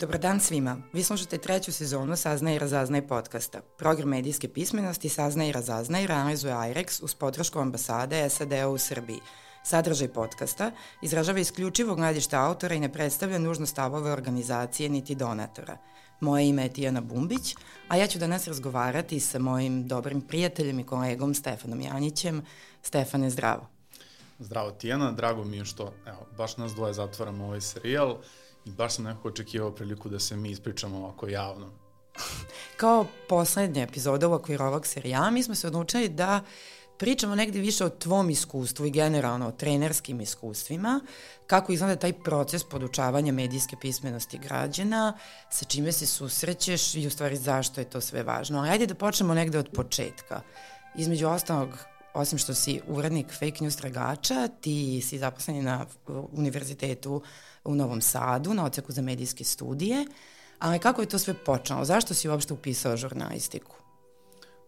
Dobar dan svima. Vi slušate treću sezonu Saznaj i razaznaj podcasta. Program medijske pismenosti Saznaj i razaznaj realizuje IREX uz podršku ambasade SAD-a u Srbiji. Sadržaj podcasta izražava isključivo gledište autora i ne predstavlja nužno stavove organizacije niti donatora. Moje ime je Tijana Bumbić, a ja ću danas razgovarati sa mojim dobrim prijateljem i kolegom Stefanom Janjićem. Stefane, zdravo. Zdravo Tijana, drago mi je što evo, baš nas dvoje zatvaramo ovaj serijal i baš sam nekako očekivao priliku da se mi ispričamo ovako javno. Kao poslednja epizoda u okviru ovog serijala mi smo se odlučili da pričamo negde više o tvom iskustvu i generalno o trenerskim iskustvima, kako izgleda taj proces podučavanja medijske pismenosti građana, sa čime se susrećeš i u stvari zašto je to sve važno. Ali ajde da počnemo negde od početka. Između ostalog, osim što si urednik fake news tragača, ti si zaposleni na univerzitetu u Novom Sadu, na oceku za medijske studije, ali kako je to sve počelo? Zašto si uopšte upisao žurnalistiku?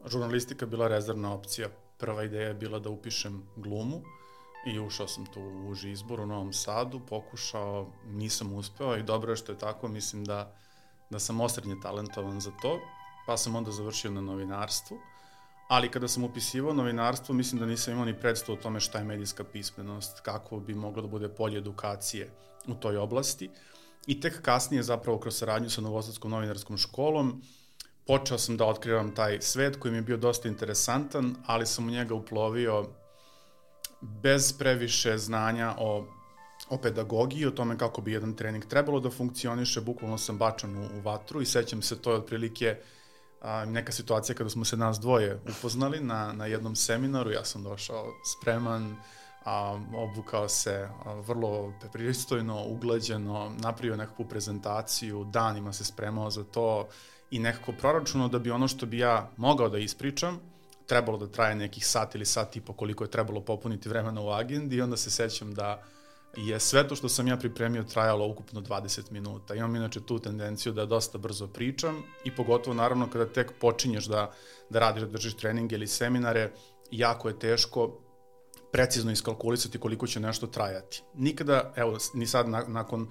Žurnalistika bila rezervna opcija. Prva ideja je bila da upišem glumu i ušao sam tu u uži izbor u Novom Sadu, pokušao, nisam uspeo i dobro je što je tako, mislim da, da sam osrednje talentovan za to, pa sam onda završio na novinarstvu ali kada sam upisivao novinarstvo, mislim da nisam imao ni predstavu o tome šta je medijska pismenost, kako bi moglo da bude polje edukacije u toj oblasti. I tek kasnije, zapravo kroz saradnju sa Novosadskom novinarskom školom, počeo sam da otkrivam taj svet koji mi je bio dosta interesantan, ali sam u njega uplovio bez previše znanja o, o pedagogiji, o tome kako bi jedan trening trebalo da funkcioniše, bukvalno sam bačan u, u vatru i sećam se to je otprilike a, neka situacija kada smo se nas dvoje upoznali na, na jednom seminaru, ja sam došao spreman, a, obukao se a, vrlo pristojno, uglađeno, napravio nekakvu prezentaciju, danima se spremao za to i nekako proračunao da bi ono što bi ja mogao da ispričam, trebalo da traje nekih sat ili sat i po koliko je trebalo popuniti vremena u agendi i onda se sećam da je sve to što sam ja pripremio trajalo ukupno 20 minuta. Imam inače tu tendenciju da dosta brzo pričam i pogotovo naravno kada tek počinješ da, da radiš, da držiš treninge ili seminare, jako je teško precizno iskalkulisati koliko će nešto trajati. Nikada, evo, ni sad na, nakon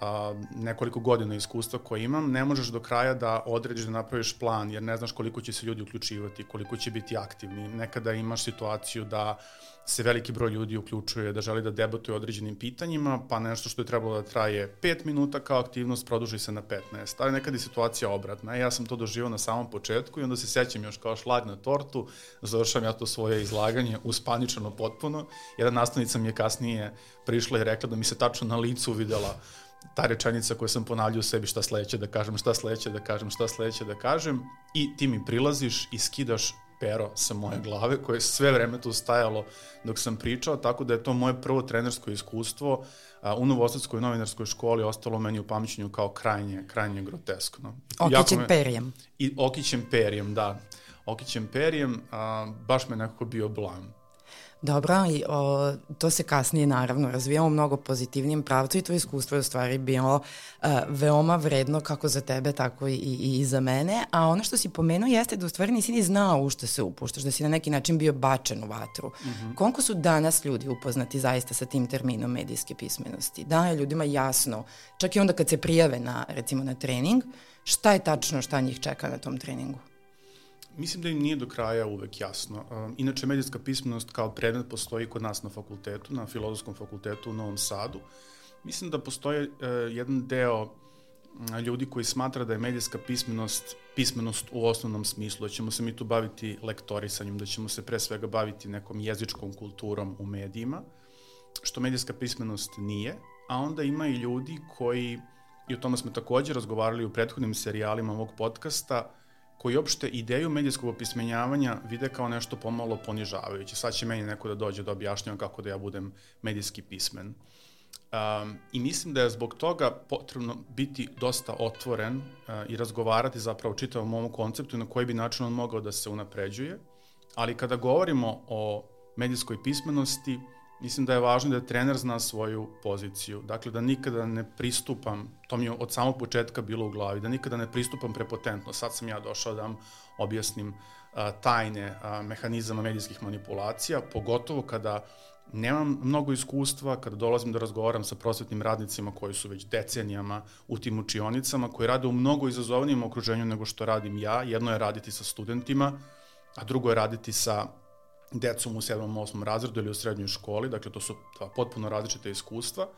a, nekoliko godina iskustva koje imam, ne možeš do kraja da odrediš da napraviš plan, jer ne znaš koliko će se ljudi uključivati, koliko će biti aktivni. Nekada imaš situaciju da se veliki broj ljudi uključuje, da želi da debatuje određenim pitanjima, pa nešto što je trebalo da traje 5 minuta kao aktivnost produži se na 15. Ali nekada je situacija obratna. Ja sam to doživao na samom početku i onda se sećam još kao šlag na tortu, završam ja to svoje izlaganje uspaničano potpuno. Jedna nastavnica mi je kasnije prišla i rekla da mi se tačno na licu videla ta rečenica koju sam ponavljao u sebi šta sledeće da kažem, šta sledeće da kažem, šta sledeće da kažem i ti mi prilaziš i skidaš pero sa moje glave koje je sve vreme tu stajalo dok sam pričao, tako da je to moje prvo trenersko iskustvo a, u Novosadskoj novinarskoj školi ostalo meni u pamćenju kao krajnje, krajnje groteskno. Okićem perijem. I okićem perijem, da. Okićem perijem, a, baš me nekako bio blam. Dobro, i o, to se kasnije naravno razvijamo u mnogo pozitivnijem pravcu i to iskustvo je u stvari bilo uh, veoma vredno kako za tebe, tako i, i, i za mene. A ono što si pomenuo jeste da u stvari nisi ni znao u što se upuštaš, da si na neki način bio bačen u vatru. Mm -hmm. Koliko su danas ljudi upoznati zaista sa tim terminom medijske pismenosti? Da je ljudima jasno, čak i onda kad se prijave na, recimo, na trening, šta je tačno šta njih čeka na tom treningu? Mislim da im nije do kraja uvek jasno. Inače, medijska pismenost kao predmet postoji kod nas na fakultetu, na filozofskom fakultetu u Novom Sadu. Mislim da postoji uh, jedan deo ljudi koji smatra da je medijska pismenost pismenost u osnovnom smislu, da ćemo se mi tu baviti lektorisanjem, da ćemo se pre svega baviti nekom jezičkom kulturom u medijima, što medijska pismenost nije, a onda ima i ljudi koji, i o tome smo takođe razgovarali u prethodnim serijalima ovog podcasta, koji opšte ideju medijskog opismenjavanja vide kao nešto pomalo ponižavajuće. Sad će meni neko da dođe da objašnjava kako da ja budem medijski pismen. Um, I mislim da je zbog toga potrebno biti dosta otvoren uh, i razgovarati zapravo čitavom ovom konceptu na koji bi način on mogao da se unapređuje. Ali kada govorimo o medijskoj pismenosti, uh, Mislim da je važno da trener zna svoju poziciju. Dakle, da nikada ne pristupam, to mi je od samog početka bilo u glavi, da nikada ne pristupam prepotentno. Sad sam ja došao da vam objasnim a, tajne a, mehanizama medijskih manipulacija, pogotovo kada Nemam mnogo iskustva kada dolazim da razgovaram sa prosvetnim radnicima koji su već decenijama u tim učionicama, koji rade u mnogo izazovnijem okruženju nego što radim ja. Jedno je raditi sa studentima, a drugo je raditi sa decom u 7. 8. razredu ili u srednjoj školi, dakle to su dva potpuno različite iskustva.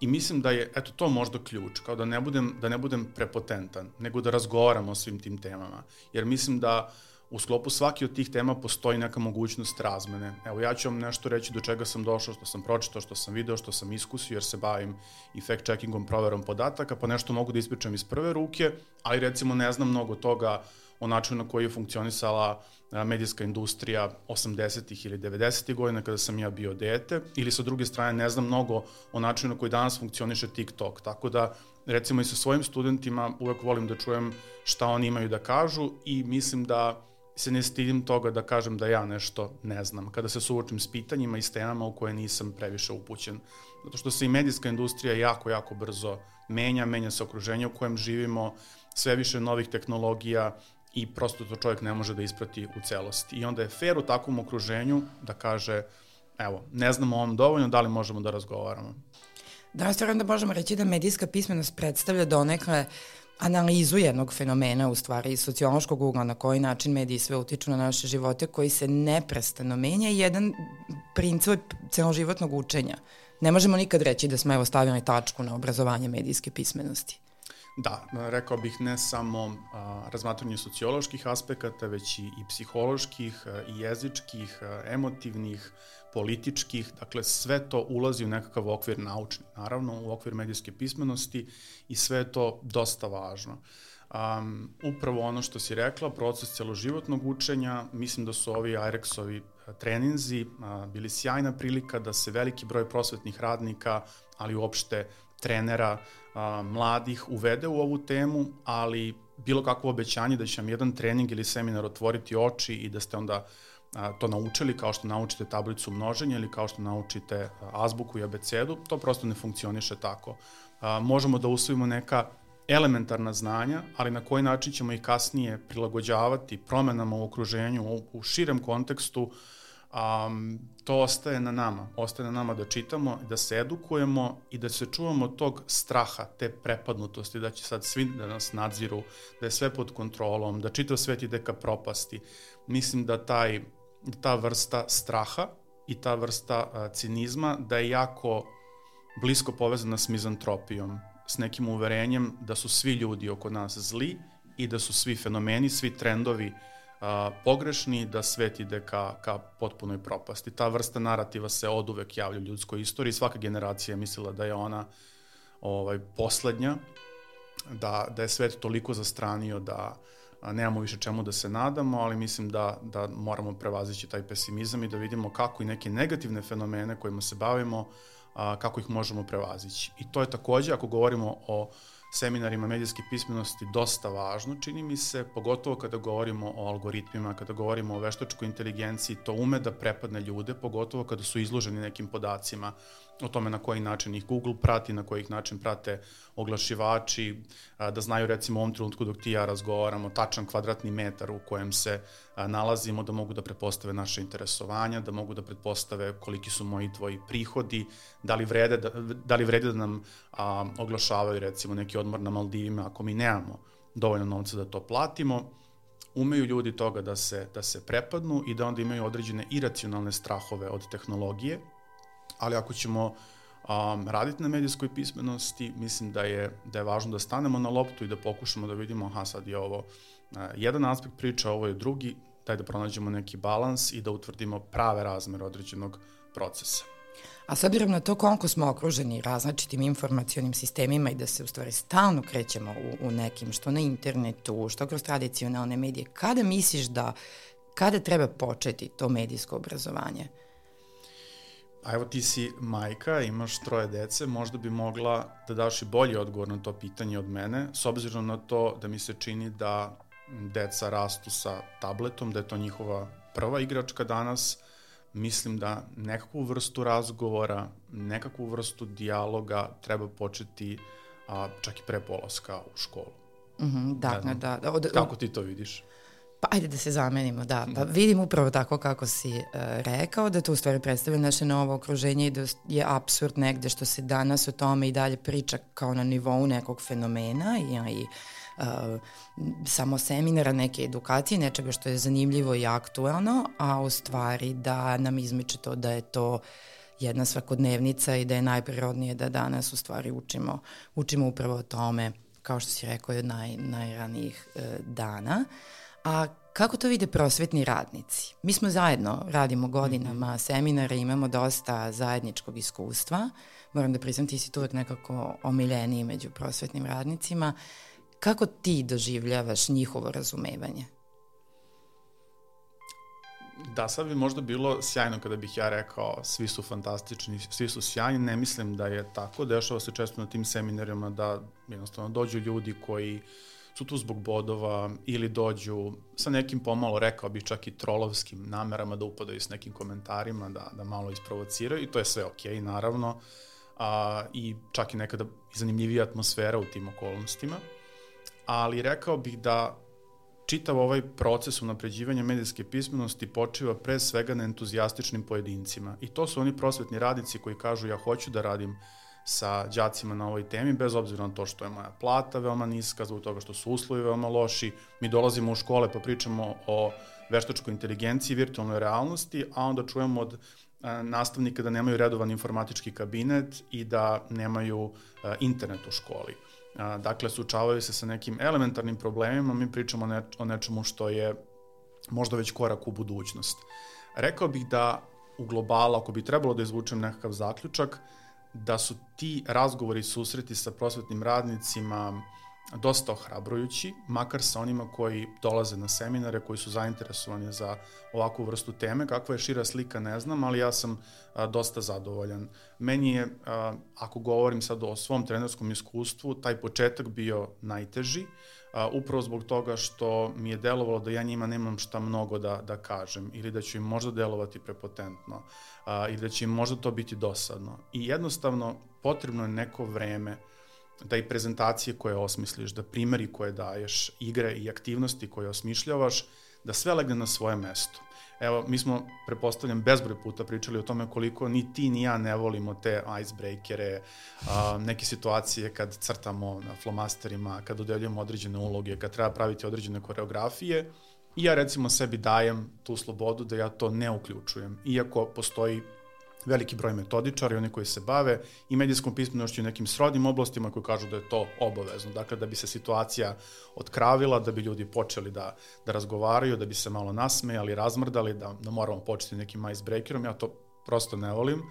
I mislim da je, eto, to možda ključ, kao da ne budem, da ne budem prepotentan, nego da razgovaramo o svim tim temama. Jer mislim da u sklopu svaki od tih tema postoji neka mogućnost razmene. Evo, ja ću vam nešto reći do čega sam došao, što sam pročitao, što sam video, što sam iskusio, jer se bavim i fact-checkingom, proverom podataka, pa nešto mogu da ispričam iz prve ruke, ali recimo ne znam mnogo toga o načinu na koji je funkcionisala medijska industrija 80. ili 90. godina kada sam ja bio dete, ili sa druge strane ne znam mnogo o načinu na koji danas funkcioniše TikTok, tako da recimo i sa svojim studentima uvek volim da čujem šta oni imaju da kažu i mislim da se ne stidim toga da kažem da ja nešto ne znam, kada se suočim s pitanjima i s temama u koje nisam previše upućen. Zato što se i medijska industrija jako, jako brzo menja, menja se okruženje u kojem živimo, sve više novih tehnologija i prosto to čovjek ne može da isprati u celosti. I onda je fair u takvom okruženju da kaže, evo, ne znamo ovom dovoljno, da li možemo da razgovaramo. Da, stvarno da možemo reći da medijska pismenost predstavlja donekle analizu jednog fenomena, u stvari sociološkog ugla, na koji način mediji sve utiču na naše živote, koji se neprestano menja i jedan princip celoživotnog učenja. Ne možemo nikad reći da smo evo stavili tačku na obrazovanje medijske pismenosti. Da, rekao bih ne samo a, razmatranje socioloških aspekata, već i, i psiholoških, a, i jezičkih, a, emotivnih, političkih, dakle sve to ulazi u nekakav okvir naučni, naravno u okvir medijske pismenosti i sve je to dosta važno. Um, upravo ono što si rekla, proces celoživotnog učenja, mislim da su ovi IREX-ovi treninzi bili sjajna prilika da se veliki broj prosvetnih radnika, ali uopšte trenera a, mladih uvede u ovu temu, ali bilo kakvo obećanje da će vam jedan trening ili seminar otvoriti oči i da ste onda a, to naučili kao što naučite tablicu množenja ili kao što naučite azbuku i abecedu, to prosto ne funkcioniše tako. A, možemo da usvojimo neka elementarna znanja, ali na koji način ćemo ih kasnije prilagođavati promenama u okruženju, u, u širem kontekstu, um, to ostaje na nama. Ostaje na nama da čitamo, da se edukujemo i da se čuvamo tog straha, te prepadnutosti, da će sad svi da nas nadziru, da je sve pod kontrolom, da čitav svet ide ka propasti. Mislim da taj, ta vrsta straha i ta vrsta a, cinizma da je jako blisko povezana s mizantropijom, s nekim uverenjem da su svi ljudi oko nas zli i da su svi fenomeni, svi trendovi a, pogrešni, da svet ide ka, ka potpunoj propasti. Ta vrsta narativa se od uvek javlja u ljudskoj istoriji. Svaka generacija je mislila da je ona ovaj, poslednja, da, da je svet toliko zastranio da nemamo više čemu da se nadamo, ali mislim da, da moramo prevazići taj pesimizam i da vidimo kako i neke negativne fenomene kojima se bavimo, a, kako ih možemo prevazići. I to je takođe, ako govorimo o seminarima medijske pismenosti dosta važno, čini mi se, pogotovo kada govorimo o algoritmima, kada govorimo o veštačkoj inteligenciji, to ume da prepadne ljude, pogotovo kada su izloženi nekim podacima o tome na koji način ih Google prati, na koji način prate oglašivači, da znaju recimo u ovom trenutku dok ti ja razgovaramo tačan kvadratni metar u kojem se nalazimo, da mogu da pretpostave naše interesovanja, da mogu da pretpostave koliki su moji tvoji prihodi, da li vrede da, da, li vrede da nam a, oglašavaju recimo neki odmor na Maldivima ako mi nemamo dovoljno novca da to platimo, umeju ljudi toga da se, da se prepadnu i da onda imaju određene iracionalne strahove od tehnologije, ali ako ćemo um, raditi na medijskoj pismenosti, mislim da je, da je važno da stanemo na loptu i da pokušamo da vidimo, aha, sad je ovo uh, jedan aspekt priča, ovo je drugi, daj da pronađemo neki balans i da utvrdimo prave razmere određenog procesa. A s obzirom na to koliko smo okruženi različitim informacionim sistemima i da se u stvari stalno krećemo u, u nekim, što na internetu, što kroz tradicionalne medije, kada misliš da, kada treba početi to medijsko obrazovanje? A evo ti si majka, imaš troje dece, možda bi mogla da daš i bolji odgovor na to pitanje od mene, s obzirom na to da mi se čini da deca rastu sa tabletom, da je to njihova prva igračka danas, mislim da nekakvu vrstu razgovora, nekakvu vrstu dijaloga treba početi a, čak i pre polaska u školu. Mm -hmm, dakle, da, da. Od, Kako ti to vidiš? Pa ajde da se zamenimo, da. Pa vidim upravo tako kako si uh, rekao, da to u stvari predstavlja naše novo okruženje i da je absurd negde što se danas o tome i dalje priča kao na nivou nekog fenomena i, i uh, samo seminara, neke edukacije, nečega što je zanimljivo i aktuelno, a u stvari da nam izmiče to da je to jedna svakodnevnica i da je najprirodnije da danas u stvari učimo, učimo upravo o tome, kao što si rekao, od naj, najranijih uh, dana. A kako to vide prosvetni radnici? Mi smo zajedno, radimo godinama mhm. seminare, imamo dosta zajedničkog iskustva. Moram da priznam, ti si tu uvek nekako omiljeniji među prosvetnim radnicima. Kako ti doživljavaš njihovo razumevanje? Da, sad bi možda bilo sjajno kada bih ja rekao svi su fantastični, svi su sjajni, ne mislim da je tako. Dešava se često na tim seminarima da jednostavno dođu ljudi koji su tu zbog bodova ili dođu sa nekim pomalo, rekao bih čak i trolovskim namerama da upadaju s nekim komentarima, da, da malo isprovociraju i to je sve okej, okay, naravno. A, I čak i nekada zanimljivija atmosfera u tim okolnostima ali rekao bih da čitav ovaj proces unapređivanja medijske pismenosti počiva pre svega na entuzijastičnim pojedincima. I to su oni prosvetni radnici koji kažu ja hoću da radim sa đacima na ovoj temi, bez obzira na to što je moja plata veoma niska, zbog toga što su uslovi veoma loši. Mi dolazimo u škole pa pričamo o veštačkoj inteligenciji, virtualnoj realnosti, a onda čujemo od nastavnika da nemaju redovan informatički kabinet i da nemaju internet u školi a, dakle, sučavaju se sa nekim elementarnim problemima, mi pričamo o nečemu što je možda već korak u budućnost. Rekao bih da u globalu, ako bi trebalo da izvučem nekakav zaključak, da su ti razgovori i susreti sa prosvetnim radnicima dosta ohrabrujući, makar sa onima koji dolaze na seminare, koji su zainteresovani za ovakvu vrstu teme. Kakva je šira slika ne znam, ali ja sam a, dosta zadovoljan. Meni je, a, ako govorim sad o svom trenerskom iskustvu, taj početak bio najteži, a, upravo zbog toga što mi je delovalo da ja njima nemam šta mnogo da, da kažem ili da ću im možda delovati prepotentno a, ili da će im možda to biti dosadno. I jednostavno potrebno je neko vreme da i prezentacije koje osmisliš, da primeri koje daješ, igre i aktivnosti koje osmišljavaš, da sve legne na svoje mesto. Evo, mi smo, prepostavljam, bezbroj puta pričali o tome koliko ni ti ni ja ne volimo te icebreakere, a, neke situacije kad crtamo na flomasterima, kad dodeljujemo određene uloge, kad treba praviti određene koreografije. I ja recimo sebi dajem tu slobodu da ja to ne uključujem, iako postoji veliki broj metodičara i oni koji se bave i medijskom pismenošću i nekim srodnim oblastima koji kažu da je to obavezno. Dakle, da bi se situacija otkravila, da bi ljudi počeli da, da razgovaraju, da bi se malo nasmejali, razmrdali, da, da moramo početi nekim icebreakerom. Ja to prosto ne volim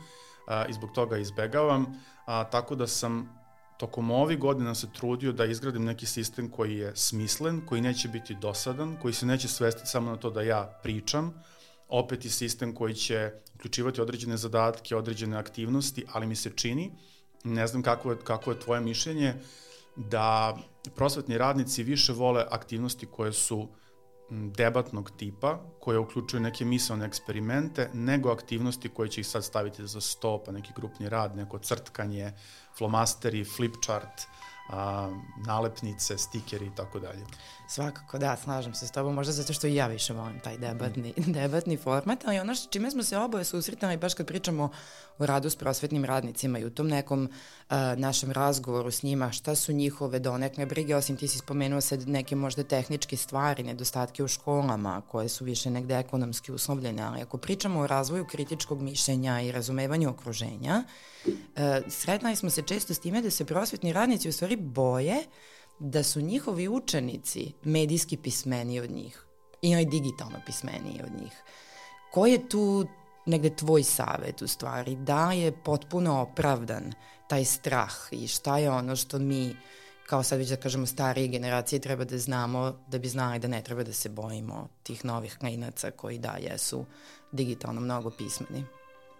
a, i zbog toga izbegavam. A, tako da sam tokom ovih godina se trudio da izgradim neki sistem koji je smislen, koji neće biti dosadan, koji se neće svesti samo na to da ja pričam, opet i sistem koji će uključivati određene zadatke, određene aktivnosti, ali mi se čini, ne znam kako je, kako je tvoje mišljenje, da prosvetni radnici više vole aktivnosti koje su debatnog tipa, koje uključuju neke misalne eksperimente, nego aktivnosti koje će ih sad staviti za sto, pa neki grupni rad, neko crtkanje, flomasteri, flipchart, a, nalepnice, stikeri i tako dalje. Svakako, da, slažem se s tobom, možda zato što i ja više volim taj debatni, mm. debatni format, ali ono što, čime smo se oboje susretali, baš kad pričamo o radu s prosvetnim radnicima i u tom nekom uh, našem razgovoru s njima, šta su njihove donekne brige, osim ti si spomenuo sad neke možda tehničke stvari, nedostatke u školama, koje su više negde ekonomski uslovljene, ali ako pričamo o razvoju kritičkog mišljenja i razumevanju okruženja, uh, sretnali smo se često s time da se prosvetni radnici u stvari boje da su njihovi učenici medijski pismeni od njih i digitalno pismeniji od njih. Ko je tu negde tvoj savet u stvari? Da je potpuno opravdan taj strah i šta je ono što mi kao sad već da kažemo starije generacije treba da znamo da bi znali da ne treba da se bojimo tih novih klinaca koji da jesu digitalno mnogo pismeni.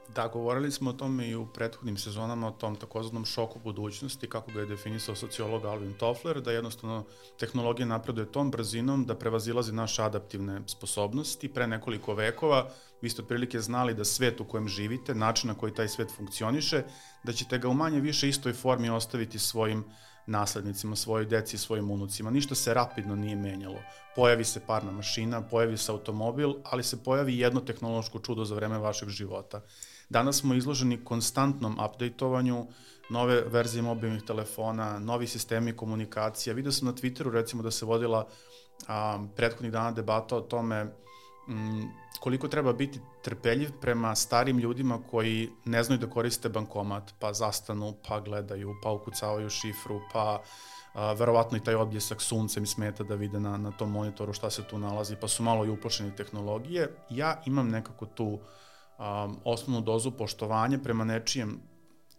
Da, govorili smo o tome i u prethodnim sezonama, o tom takozvanom šoku budućnosti, kako ga je definisao sociolog Alvin Toffler, da jednostavno tehnologija napreduje tom brzinom da prevazilazi naše adaptivne sposobnosti. Pre nekoliko vekova vi ste otprilike znali da svet u kojem živite, način na koji taj svet funkcioniše, da ćete ga u manje više istoj formi ostaviti svojim naslednicima, svojoj deci, svojim unucima. Ništa se rapidno nije menjalo. Pojavi se parna mašina, pojavi se automobil, ali se pojavi jedno tehnološko čudo za vreme vašeg života. Danas smo izloženi konstantnom updateovanju, nove verzije mobilnih telefona, novi sistemi komunikacija. Vidio sam na Twitteru recimo da se vodila a, prethodnih dana debata o tome m, koliko treba biti trpeljiv prema starim ljudima koji ne znaju da koriste bankomat, pa zastanu, pa gledaju, pa ukucavaju šifru, pa a, verovatno i taj objesak sunce mi smeta da vide na, na tom monitoru šta se tu nalazi, pa su malo i upošeni tehnologije. Ja imam nekako tu um, osnovnu dozu poštovanja prema nečijem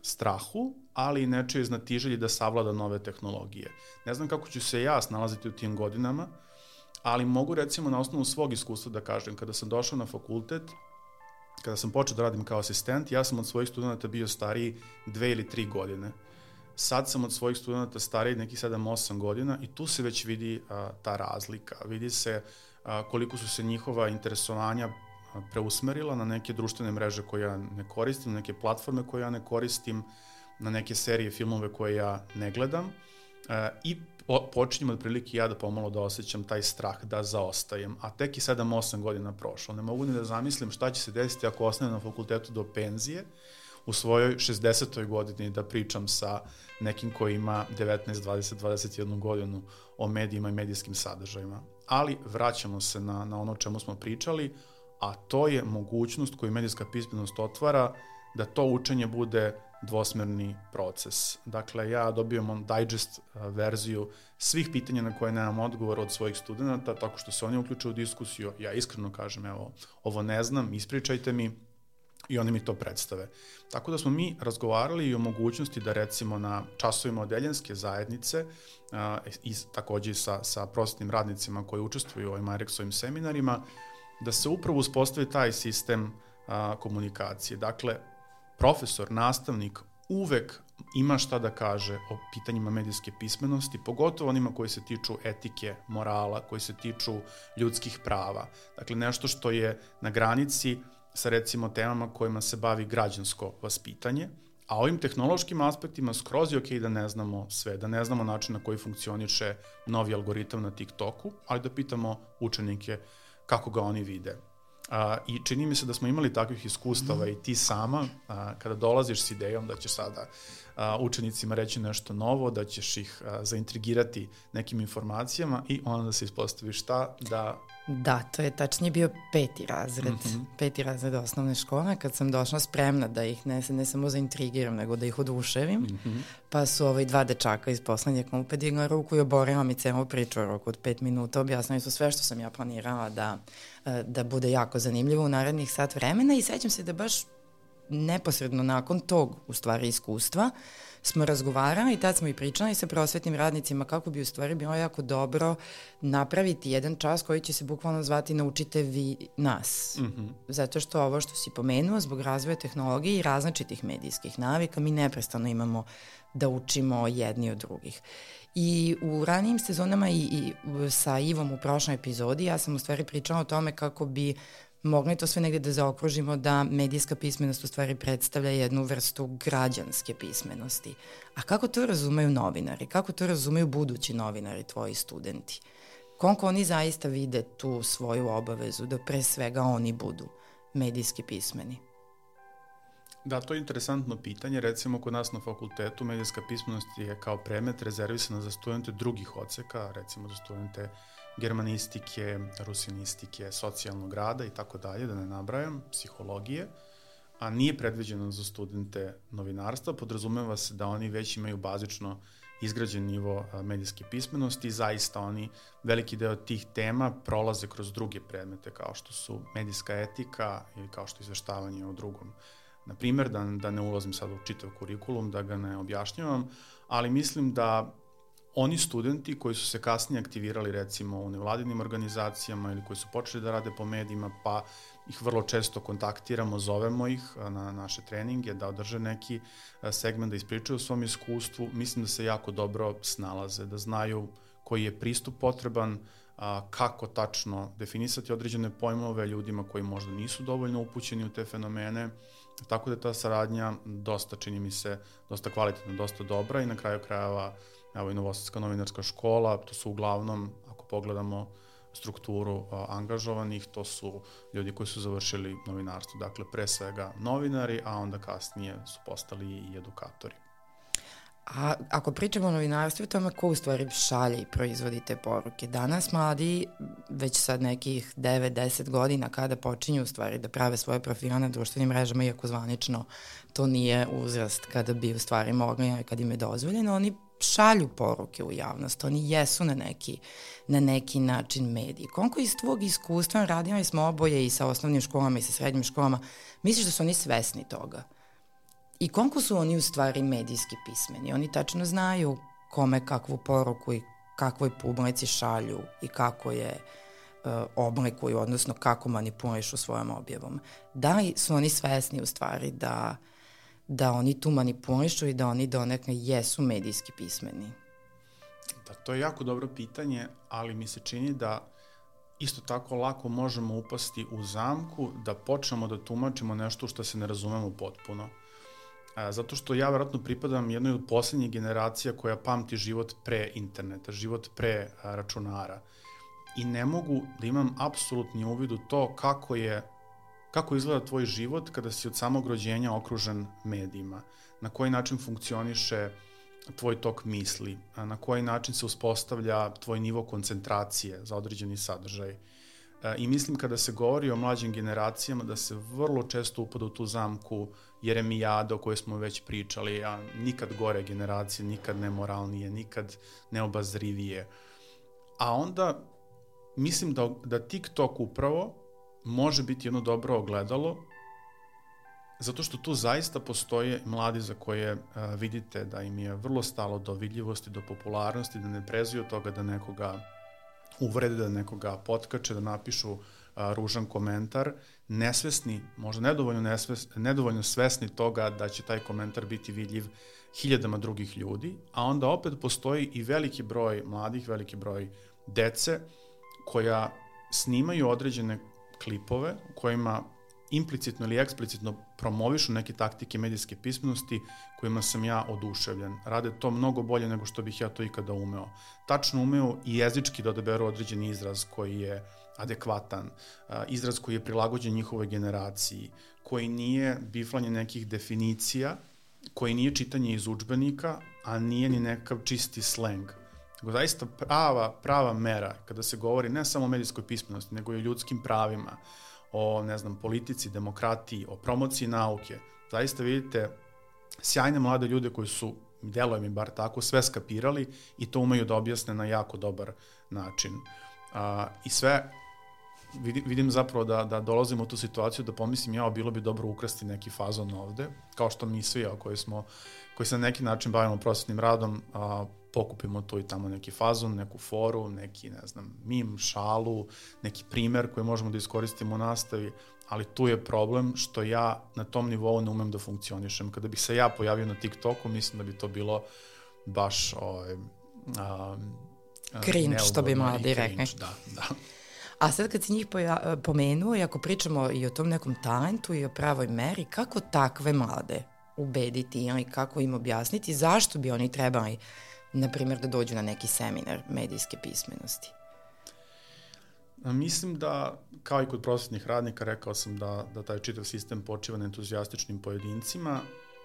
strahu, ali i nečije znatiželji da savlada nove tehnologije. Ne znam kako ću se ja snalaziti u tim godinama, ali mogu recimo na osnovu svog iskustva da kažem, kada sam došao na fakultet, kada sam počeo da radim kao asistent, ja sam od svojih studenta bio stariji dve ili tri godine. Sad sam od svojih studenta stariji nekih 7-8 godina i tu se već vidi a, ta razlika. Vidi se a, koliko su se njihova interesovanja preusmerila na neke društvene mreže koje ja ne koristim, na neke platforme koje ja ne koristim, na neke serije, filmove koje ja ne gledam e, i po, počinjem otprilike ja da pomalo da osjećam taj strah da zaostajem, a tek i 7-8 godina prošlo. Ne mogu ni da zamislim šta će se desiti ako ostanem na fakultetu do penzije, u svojoj 60. godini da pričam sa nekim koji ima 19, 20, 21 godinu o medijima i medijskim sadržajima. Ali vraćamo se na, na ono čemu smo pričali, a to je mogućnost koju medijska pismenost otvara da to učenje bude dvosmerni proces. Dakle, ja dobijam digest verziju svih pitanja na koje nemam odgovor od svojih studenta, tako što se oni uključuju u diskusiju, ja iskreno kažem, evo, ovo ne znam, ispričajte mi, i oni mi to predstave. Tako da smo mi razgovarali i o mogućnosti da recimo na časovima odeljenske zajednice a, i takođe sa, sa prosvetnim radnicima koji učestvuju u ovim Eriksovim seminarima, da se upravo uspostavi taj sistem a, komunikacije. Dakle, profesor, nastavnik uvek ima šta da kaže o pitanjima medijske pismenosti, pogotovo onima koji se tiču etike, morala, koji se tiču ljudskih prava. Dakle, nešto što je na granici sa recimo temama kojima se bavi građansko vaspitanje, a ovim tehnološkim aspektima skroz je okej okay da ne znamo sve, da ne znamo način na koji funkcioniše novi algoritam na TikToku, ali da pitamo učenike kako ga oni vide. A, I čini mi se da smo imali takvih iskustava mm. i ti sama, a, kada dolaziš s idejom da ćeš sada a, učenicima reći nešto novo, da ćeš ih a, zaintrigirati nekim informacijama i onda da se ispostavi šta da... Da, to je tačnije bio peti razred, mm -hmm. peti razred osnovne škole, kad sam došla spremna da ih ne, ne samo zaintrigiram, nego da ih oduševim, mm -hmm. pa su ovaj dva dečaka iz poslednje klupe digla ruku i oborila mi celu priču u roku od pet minuta, objasnili su sve što sam ja planirala da, da bude jako zanimljivo u narednih sat vremena i sećam se da baš neposredno nakon tog, u stvari, iskustva, smo razgovarali i tad smo i pričali sa prosvetnim radnicima kako bi u stvari bilo jako dobro napraviti jedan čas koji će se bukvalno zvati Naučite vi nas. Mm -hmm. Zato što ovo što si pomenuo, zbog razvoja tehnologije i različitih medijskih navika, mi neprestano imamo da učimo jedni od drugih. I u ranijim sezonama i, i sa Ivom u prošloj epizodi ja sam u stvari pričala o tome kako bi mogli to sve negde da zaokružimo da medijska pismenost u stvari predstavlja jednu vrstu građanske pismenosti. A kako to razumeju novinari? Kako to razumeju budući novinari, tvoji studenti? Koliko oni zaista vide tu svoju obavezu da pre svega oni budu medijski pismeni? Da, to je interesantno pitanje. Recimo, kod nas na fakultetu medijska pismenost je kao premet rezervisana za studente drugih oceka, recimo za studente germanistike, rusinistike, socijalnog rada i tako dalje, da ne nabrajam, psihologije, a nije predviđeno za studente novinarstva, podrazumeva se da oni već imaju bazično izgrađen nivo medijske pismenosti i zaista oni veliki deo tih tema prolaze kroz druge predmete kao što su medijska etika ili kao što je izveštavanje o drugom. Na primer, da, da ne ulazim sad u čitav kurikulum, da ga ne objašnjavam, ali mislim da oni studenti koji su se kasnije aktivirali recimo u nevladinim organizacijama ili koji su počeli da rade po medijima, pa ih vrlo često kontaktiramo, zovemo ih na naše treninge da održe neki segment, da ispričaju o svom iskustvu, mislim da se jako dobro snalaze, da znaju koji je pristup potreban, kako tačno definisati određene pojmove ljudima koji možda nisu dovoljno upućeni u te fenomene, tako da ta saradnja dosta, čini mi se, dosta kvalitetna, dosta dobra i na kraju krajeva evo i Novosadska novinarska škola, to su uglavnom, ako pogledamo strukturu a, angažovanih, to su ljudi koji su završili novinarstvo, dakle pre svega novinari, a onda kasnije su postali i edukatori. A ako pričamo o novinarstvu, tome ko u stvari šalje i proizvodi te poruke? Danas mladi, već sad nekih 9-10 godina, kada počinju u stvari da prave svoje profile na društvenim mrežama, iako zvanično to nije uzrast kada bi u stvari mogli, kad im je dozvoljeno, oni šalju poruke u javnost, oni jesu na neki, na neki način mediji. Koliko iz tvog iskustva, radili smo oboje i sa osnovnim školama i sa srednjim školama, misliš da su oni svesni toga? I koliko su oni u stvari medijski pismeni? Oni tačno znaju kome kakvu poruku i kakvoj publici šalju i kako je uh, oblikuju, odnosno kako manipulišu svojom objavom. Da li su oni svesni u stvari da, da oni tu manipulišu i da oni donekle jesu medijski pismeni? Da, to je jako dobro pitanje, ali mi se čini da isto tako lako možemo upasti u zamku da počnemo da tumačimo nešto što se ne razumemo potpuno. A, zato što ja verovatno pripadam jednoj od poslednjih generacija koja pamti život pre interneta, život pre računara. I ne mogu da imam apsolutni uvid u to kako je kako izgleda tvoj život kada si od samog rođenja okružen medijima, na koji način funkcioniše tvoj tok misli, na koji način se uspostavlja tvoj nivo koncentracije za određeni sadržaj. I mislim kada se govori o mlađim generacijama da se vrlo često upada u tu zamku Jeremijada o kojoj smo već pričali, a nikad gore generacije, nikad nemoralnije, nikad neobazrivije. A onda mislim da, da TikTok upravo može biti jedno dobro ogledalo zato što tu zaista postoje mladi za koje a, vidite da im je vrlo stalo do vidljivosti, do popularnosti, da ne prezuju toga da nekoga uvrede, da nekoga potkače, da napišu a, ružan komentar, nesvesni, možda nedovoljno, nesves, nedovoljno svesni toga da će taj komentar biti vidljiv hiljadama drugih ljudi, a onda opet postoji i veliki broj mladih, veliki broj dece koja snimaju određene klipove kojima implicitno ili eksplicitno promovišu neke taktike medijske pismenosti kojima sam ja oduševljen. Rade to mnogo bolje nego što bih ja to ikada umeo. Tačno umeo i jezički da odaberu određen izraz koji je adekvatan, izraz koji je prilagođen njihovoj generaciji, koji nije biflanje nekih definicija, koji nije čitanje iz učbenika, a nije ni nekav čisti sleng. Nego zaista prava, prava mera kada se govori ne samo o medijskoj pismenosti, nego i o ljudskim pravima, o, ne znam, politici, demokratiji, o promociji nauke. Zaista vidite sjajne mlade ljude koji su, deluje mi bar tako, sve skapirali i to umeju da objasne na jako dobar način. A, I sve vidim, vidim zapravo da, da dolazimo u tu situaciju da pomislim ja, bilo bi dobro ukrasti neki fazon ovde, kao što mi svi, koji smo, koji se na neki način bavimo prosvetnim radom, a, pokupimo tu i tamo neki fazon, neku foru, neki, ne znam, mim, šalu, neki primer koji možemo da iskoristimo u nastavi, ali tu je problem što ja na tom nivou ne umem da funkcionišem. Kada bih se ja pojavio na TikToku, mislim da bi to bilo baš ovaj, a, cringe, što bi mladi rekli. Da, da. A sad kad si njih poja, pomenuo i ako pričamo i o tom nekom talentu i o pravoj meri, kako takve mlade ubediti ili kako im objasniti zašto bi oni trebali na primjer, da dođu na neki seminar medijske pismenosti? Mislim da, kao i kod prosvetnih radnika, rekao sam da, da taj čitav sistem počiva na entuzijastičnim pojedincima.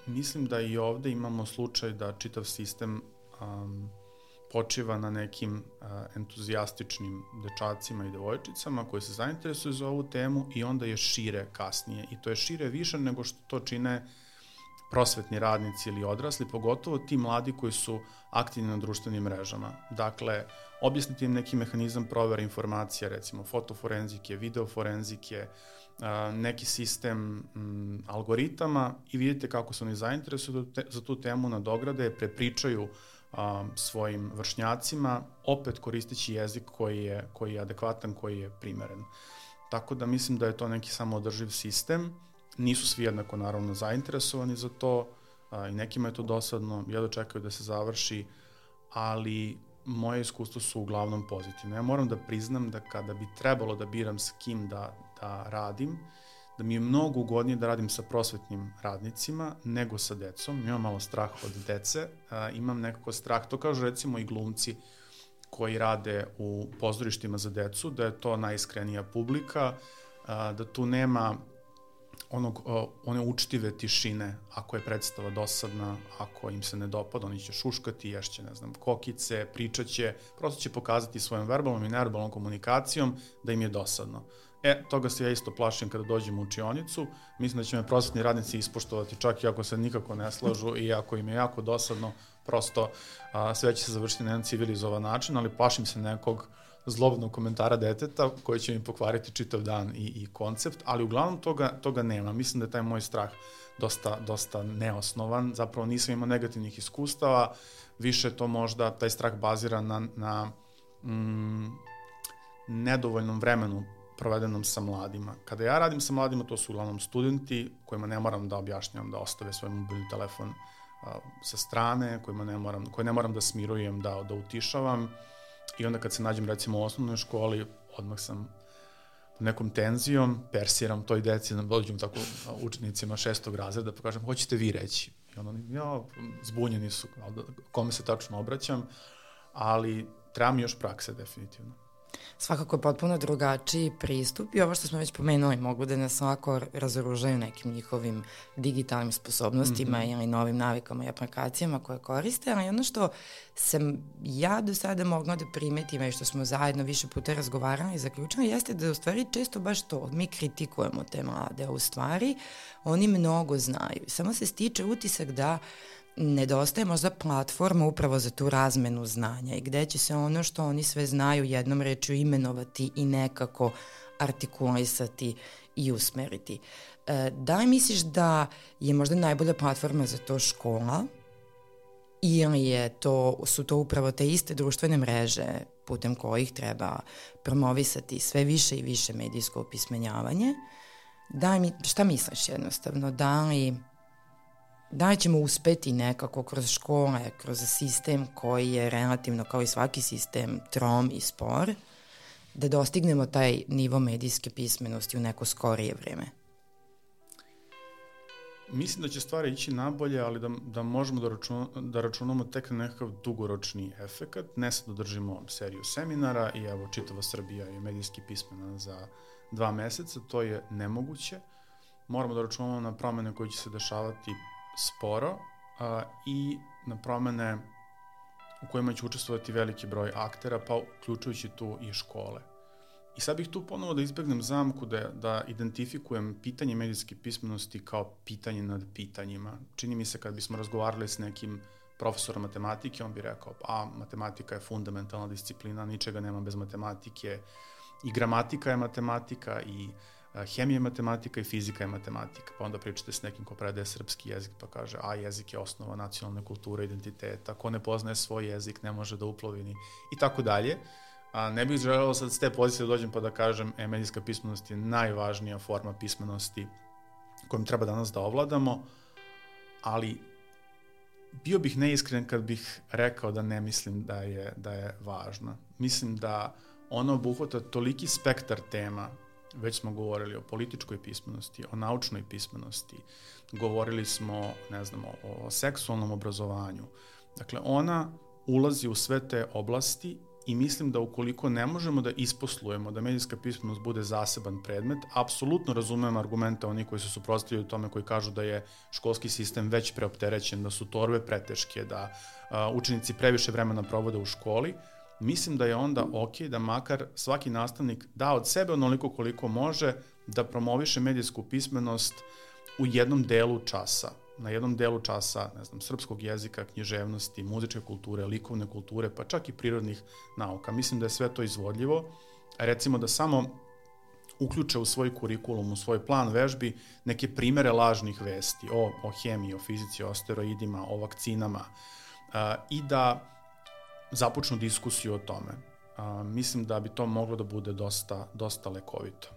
Mislim da i ovde imamo slučaj da čitav sistem um, počiva na nekim uh, entuzijastičnim dečacima i devojčicama koji se zainteresuju za ovu temu i onda je šire kasnije. I to je šire više nego što to čine uh, prosvetni radnici ili odrasli, pogotovo ti mladi koji su aktivni na društvenim mrežama. Dakle, objasniti im neki mehanizam provera informacija, recimo fotoforenzike, videoforenzike, neki sistem m, algoritama i vidite kako se oni zainteresuju za tu temu na dograde, prepričaju a, svojim vršnjacima, opet koristeći jezik koji je, koji je adekvatan, koji je primeren. Tako da mislim da je to neki samoodrživ sistem Nisu svi jednako naravno zainteresovani za to a, i nekima je to dosadno, jedno čekaju da se završi, ali moje iskustvo su uglavnom pozitivne. Ja moram da priznam da kada bi trebalo da biram s kim da, da radim, da mi je mnogo ugodnije da radim sa prosvetnim radnicima nego sa decom. Imam malo strah od dece, a, imam nekako strah, to kažu recimo i glumci koji rade u pozorištima za decu, da je to najiskrenija publika, a, da tu nema onog, one učtive tišine, ako je predstava dosadna, ako im se ne dopada, oni će šuškati, ješće, ne znam, kokice, pričaće, prosto će pokazati svojom verbalnom i neverbalnom komunikacijom da im je dosadno. E, toga se ja isto plašim kada dođem u učionicu. Mislim da će me prosvetni radnici ispoštovati čak i ako se nikako ne slažu i ako im je jako dosadno, prosto a, sve će se završiti na jedan civilizovan način, ali plašim se nekog zlobnog komentara deteta koji će mi pokvariti čitav dan i, i koncept, ali uglavnom toga, toga nema. Mislim da je taj moj strah dosta, dosta neosnovan, zapravo nisam imao negativnih iskustava, više to možda, taj strah bazira na, na mm, nedovoljnom vremenu provedenom sa mladima. Kada ja radim sa mladima, to su uglavnom studenti kojima ne moram da objašnjam da ostave svoj mobilni telefon a, sa strane, kojima ne moram, koje ne moram da smirujem, da, da utišavam. I onda kad se nađem recimo u osnovnoj školi, odmah sam nekom tenzijom, persiram toj deci, da dođem tako učenicima šestog razreda, pa kažem, hoćete vi reći? I onda, ja, zbunjeni su, kome se tačno obraćam, ali treba mi još prakse definitivno svakako je potpuno drugačiji pristup i ovo što smo već pomenuli mogu da nas ovako razoružaju nekim njihovim digitalnim sposobnostima mm -hmm. ili novim navikama i aplikacijama koje koriste, ali ono što sam ja do sada mogla da primetim i što smo zajedno više puta razgovarali i zaključili jeste da u stvari često baš to, mi kritikujemo te mlade, a u stvari oni mnogo znaju. Samo se stiče utisak da uh, nedostaje možda platforma upravo za tu razmenu znanja i gde će se ono što oni sve znaju jednom rečju imenovati i nekako artikulisati i usmeriti. E, da li misliš da je možda najbolja platforma za to škola ili je to, su to upravo te iste društvene mreže putem kojih treba promovisati sve više i više medijsko opismenjavanje? Da mi, šta misliš jednostavno? Da li da ćemo uspeti nekako kroz škole, kroz sistem koji je relativno kao i svaki sistem trom i spor, da dostignemo taj nivo medijske pismenosti u neko skorije vreme? Mislim da će stvari ići nabolje, ali da, da možemo da, računamo, da računamo tek na nekakav dugoročni efekat. Ne sad održimo seriju seminara i evo čitava Srbija je medijski pismena za dva meseca, to je nemoguće. Moramo da računamo na promene koje će se dešavati sporo a, i na promene u kojima će učestvovati veliki broj aktera, pa uključujući tu i škole. I sad bih tu ponovo da izbegnem zamku da, da identifikujem pitanje medijske pismenosti kao pitanje nad pitanjima. Čini mi se kad bismo razgovarali s nekim profesorom matematike, on bi rekao, a matematika je fundamentalna disciplina, ničega nema bez matematike, i gramatika je matematika, i uh, hemija je matematika i fizika je matematika. Pa onda pričate s nekim ko predaje srpski jezik pa kaže, a jezik je osnova nacionalne kulture, identiteta, ko ne poznaje svoj jezik ne može da uplovi ni i tako dalje. A ne bih želeo sad s te pozicije da dođem pa da kažem, e, medijska pismenost je najvažnija forma pismenosti kojom treba danas da ovladamo, ali bio bih neiskren kad bih rekao da ne mislim da je, da je važna. Mislim da ona obuhvata toliki spektar tema već smo govorili o političkoj pismenosti, o naučnoj pismenosti, govorili smo, ne znam, o, seksualnom obrazovanju. Dakle, ona ulazi u sve te oblasti i mislim da ukoliko ne možemo da isposlujemo da medijska pismenost bude zaseban predmet, apsolutno razumem argumente oni koji se suprostavljaju tome koji kažu da je školski sistem već preopterećen, da su torbe preteške, da uh, učenici previše vremena provode u školi, mislim da je onda ok da makar svaki nastavnik da od sebe onoliko koliko može da promoviše medijsku pismenost u jednom delu časa na jednom delu časa, ne znam, srpskog jezika, književnosti, muzičke kulture, likovne kulture, pa čak i prirodnih nauka. Mislim da je sve to izvodljivo. Recimo da samo uključe u svoj kurikulum, u svoj plan vežbi neke primere lažnih vesti o, o hemiji, o fizici, o asteroidima, o vakcinama i da započnu diskusiju o tome. A, mislim da bi to moglo da bude dosta, dosta lekovito.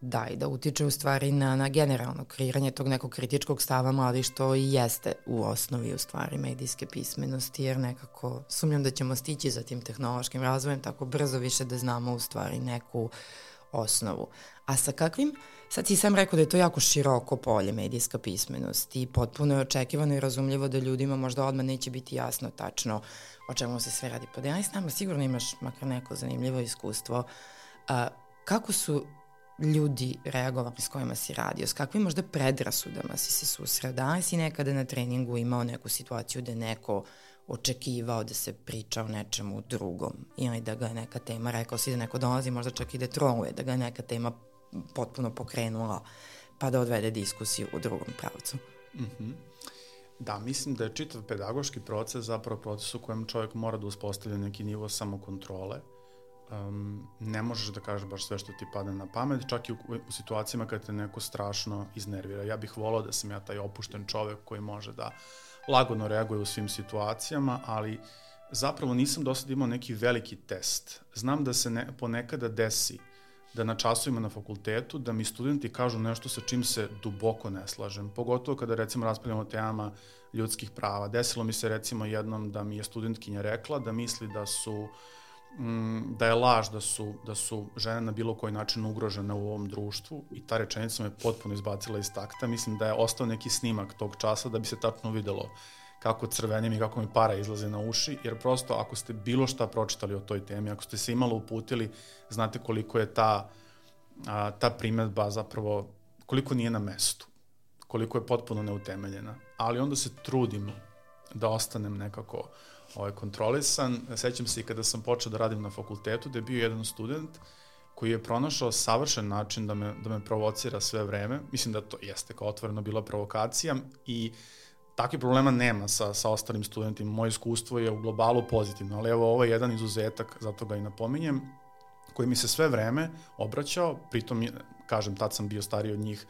Da, i da utiče u stvari na, na generalno kreiranje tog nekog kritičkog stava mladih, što i jeste u osnovi u stvari medijske pismenosti, jer nekako sumnjam da ćemo stići za tim tehnološkim razvojem tako brzo više da znamo u stvari neku osnovu. A sa kakvim, sad si sam rekao da je to jako široko polje medijska pismenost i potpuno je očekivano i razumljivo da ljudima možda odmah neće biti jasno tačno o čemu se sve radi. Podelaj s nama, sigurno imaš makar neko zanimljivo iskustvo. A, kako su ljudi reagovali s kojima si radio, s kakvim možda predrasudama si se susreo, da li si nekada na treningu imao neku situaciju da neko očekivao da se priča o nečemu drugom ili da ga je neka tema, rekao si da neko dolazi možda čak i da troluje, da ga je neka tema potpuno pokrenula pa da odvede diskusiju u drugom pravcu. Mm -hmm. Da, mislim da je čitav pedagoški proces zapravo proces u kojem čovjek mora da uspostavlja neki nivo samokontrole. Um, ne možeš da kažeš baš sve što ti pada na pamet, čak i u, u situacijama kada te neko strašno iznervira. Ja bih volao da sam ja taj opušten čovjek koji može da lagodno reaguje u svim situacijama, ali zapravo nisam do sada imao neki veliki test. Znam da se ne, ponekada desi uh, da na časovima na fakultetu da mi studenti kažu nešto sa čim se duboko ne slažem. Pogotovo kada recimo raspravljamo o temama ljudskih prava. Desilo mi se recimo jednom da mi je studentkinja rekla da misli da su mm, da je laž da su, da su žene na bilo koji način ugrožene u ovom društvu i ta rečenica me potpuno izbacila iz takta. Mislim da je ostao neki snimak tog časa da bi se tačno videlo kako crvenim i kako mi para izlaze na uši, jer prosto ako ste bilo šta pročitali o toj temi, ako ste se imalo uputili, znate koliko je ta, a, ta primetba zapravo, koliko nije na mestu, koliko je potpuno neutemeljena. Ali onda se trudim da ostanem nekako ovaj, kontrolisan. Sećam se i kada sam počeo da radim na fakultetu, da je bio jedan student koji je pronašao savršen način da me, da me provocira sve vreme. Mislim da to jeste kao otvoreno bila provokacija i uh, takvih problema nema sa, sa ostalim studentima. Moje iskustvo je u globalu pozitivno, ali evo ovo je jedan izuzetak, zato ga i napominjem, koji mi se sve vreme obraćao, pritom, kažem, tad sam bio stariji od njih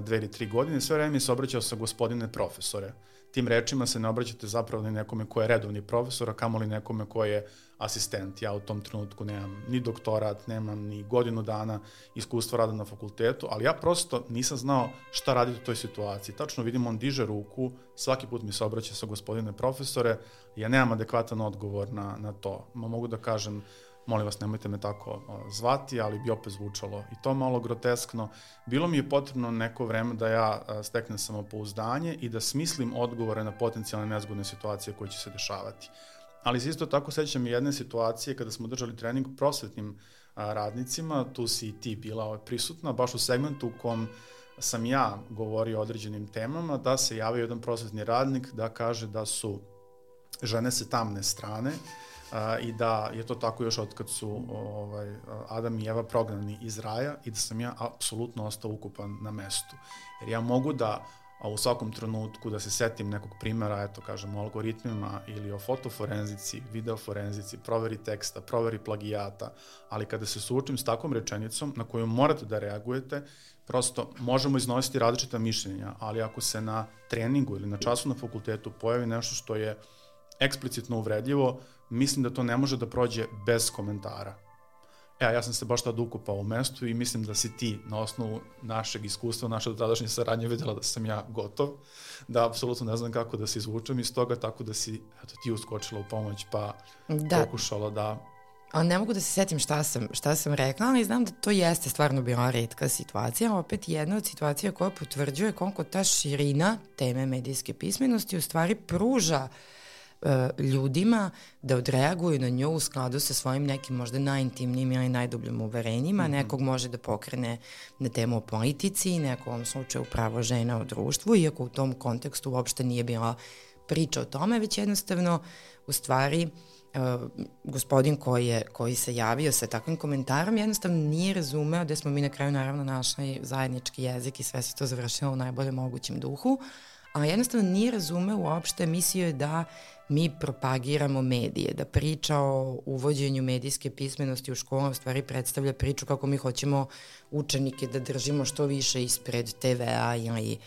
dve ili tri godine, sve vreme mi se obraćao sa gospodine profesore. Tim rečima se ne obraćate zapravo ni nekome ko je redovni profesor, a kamoli nekome ko je asistent. Ja u tom trenutku nemam ni doktorat, nemam ni godinu dana iskustva rada na fakultetu, ali ja prosto nisam znao šta raditi u toj situaciji. Tačno vidim, on diže ruku, svaki put mi se obraća sa gospodine profesore, ja nemam adekvatan odgovor na, na to. Mogu da kažem, molim vas nemojte me tako zvati, ali bi opet zvučalo i to malo groteskno. Bilo mi je potrebno neko vreme da ja steknem samopouzdanje i da smislim odgovore na potencijalne nezgodne situacije koje će se dešavati. Ali se isto tako sećam jedne situacije kada smo držali trening prosvetnim radnicima, tu si i ti bila ovaj, prisutna, baš u segmentu u kom sam ja govorio o određenim temama, da se javio jedan prosvetni radnik da kaže da su žene se tamne strane, a, i da je to tako još od kad su ovaj, Adam i Eva prognani iz raja i da sam ja apsolutno ostao ukupan na mestu. Jer ja mogu da a u svakom trenutku da se setim nekog primera, eto kažem, o algoritmima ili o fotoforenzici, videoforenzici, proveri teksta, proveri plagijata, ali kada se suočim s takvom rečenicom na koju morate da reagujete, prosto možemo iznositi različita mišljenja, ali ako se na treningu ili na času na fakultetu pojavi nešto što je eksplicitno uvredljivo, mislim da to ne može da prođe bez komentara. E, ja sam se baš tada ukupao u mestu i mislim da si ti na osnovu našeg iskustva, naše dotadašnje saradnje videla da sam ja gotov, da apsolutno ne znam kako da se izvučem iz toga, tako da si eto, ti uskočila u pomoć pa da. pokušala da A ne mogu da se setim šta sam, šta sam rekla, ali znam da to jeste stvarno bila redka situacija, opet jedna od situacija koja potvrđuje koliko ta širina teme medijske pismenosti u stvari pruža uh, ljudima da odreaguju na nju u skladu sa svojim nekim možda najintimnijim ili najdubljim uverenjima. Mm -hmm. Nekog može da pokrene na temu o politici, neko u ovom slučaju pravo žena u društvu, iako u tom kontekstu uopšte nije bila priča o tome, već jednostavno u stvari uh, gospodin koji, je, koji se javio sa takvim komentarom jednostavno nije razumeo da smo mi na kraju naravno našli zajednički jezik i sve se to završilo u najboljem mogućem duhu, a jednostavno nije razumeo uopšte, mislio je da mi propagiramo medije, da priča o uvođenju medijske pismenosti u školu u stvari predstavlja priču kako mi hoćemo učenike da držimo što više ispred TV-a ili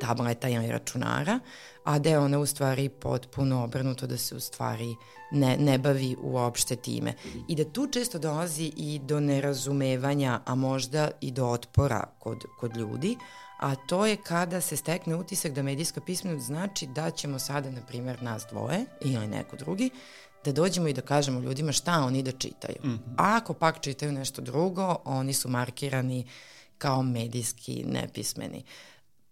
tableta ili računara, a da je ona u stvari potpuno obrnuto da se u stvari ne, ne bavi uopšte time. I da tu često dolazi i do nerazumevanja, a možda i do otpora kod, kod ljudi, a to je kada se stekne utisak da medijska pismenost znači da ćemo sada, na primjer, nas dvoje ili neko drugi, da dođemo i da kažemo ljudima šta oni da čitaju. Mm -hmm. A ako pak čitaju nešto drugo, oni su markirani kao medijski nepismeni.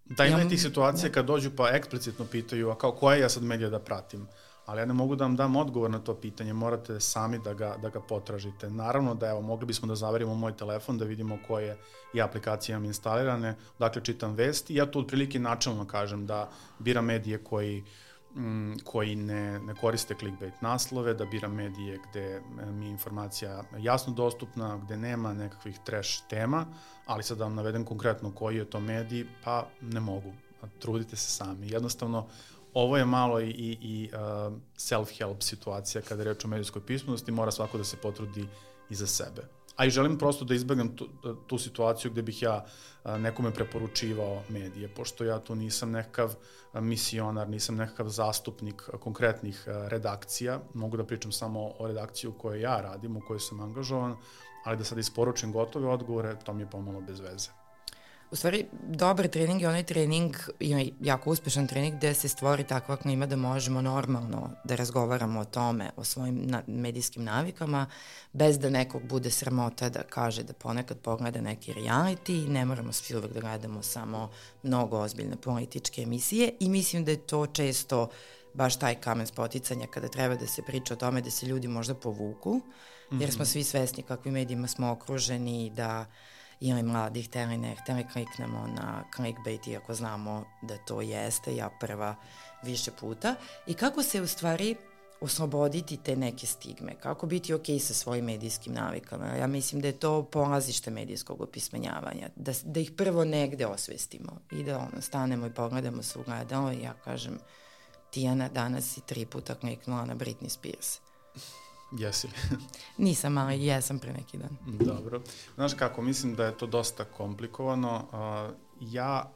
Da ima ja, ti situacije da. kad dođu pa eksplicitno pitaju, a kao koja ja sad medija da pratim? Ali ja ne mogu da vam dam odgovor na to pitanje, morate sami da ga, da ga potražite. Naravno da evo, mogli bismo da zaverimo moj telefon, da vidimo koje i aplikacije imam instalirane, dakle čitam vesti, ja tu otprilike načalno kažem da biram medije koji mm, koji ne, ne koriste clickbait naslove, da biram medije gde mi je informacija jasno dostupna, gde nema nekakvih trash tema, ali sad da vam navedem konkretno koji je to medij, pa ne mogu. Trudite se sami. Jednostavno, ovo je malo i, i, i uh, self-help situacija kada reč o medijskoj pismenosti, mora svako da se potrudi i za sebe. A i želim prosto da izbegnem tu, tu situaciju gde bih ja uh, nekome preporučivao medije, pošto ja tu nisam nekakav uh, misionar, nisam nekakav zastupnik uh, konkretnih redakcija, mogu da pričam samo o redakciji u kojoj ja radim, u kojoj sam angažovan, ali da sad isporučim gotove odgovore, to mi je pomalo bez veze. U stvari, dobar trening je onaj trening, ima jako uspešan trening gde se stvori takva klima da možemo normalno da razgovaramo o tome, o svojim na, medijskim navikama, bez da nekog bude sramota da kaže da ponekad pogleda neki reality, ne moramo svi uvek da gledamo samo mnogo ozbiljne političke emisije i mislim da je to često baš taj kamen spoticanja kada treba da se priča o tome da se ljudi možda povuku, jer smo mhm. svi svesni kakvim medijima smo okruženi i da ili mladi hteli ne hteli kliknemo na clickbait iako znamo da to jeste, ja prva više puta. I kako se u stvari osloboditi te neke stigme, kako biti ok sa svojim medijskim navikama. Ja mislim da je to polazište medijskog opismenjavanja, da, da ih prvo negde osvestimo i da ono, stanemo i pogledamo se u gledalo i ja kažem Tijana danas i tri puta kliknula na Britney Spears. Jesi li? Nisam, ali jesam pre neki dan. Dobro. Znaš kako, mislim da je to dosta komplikovano. ja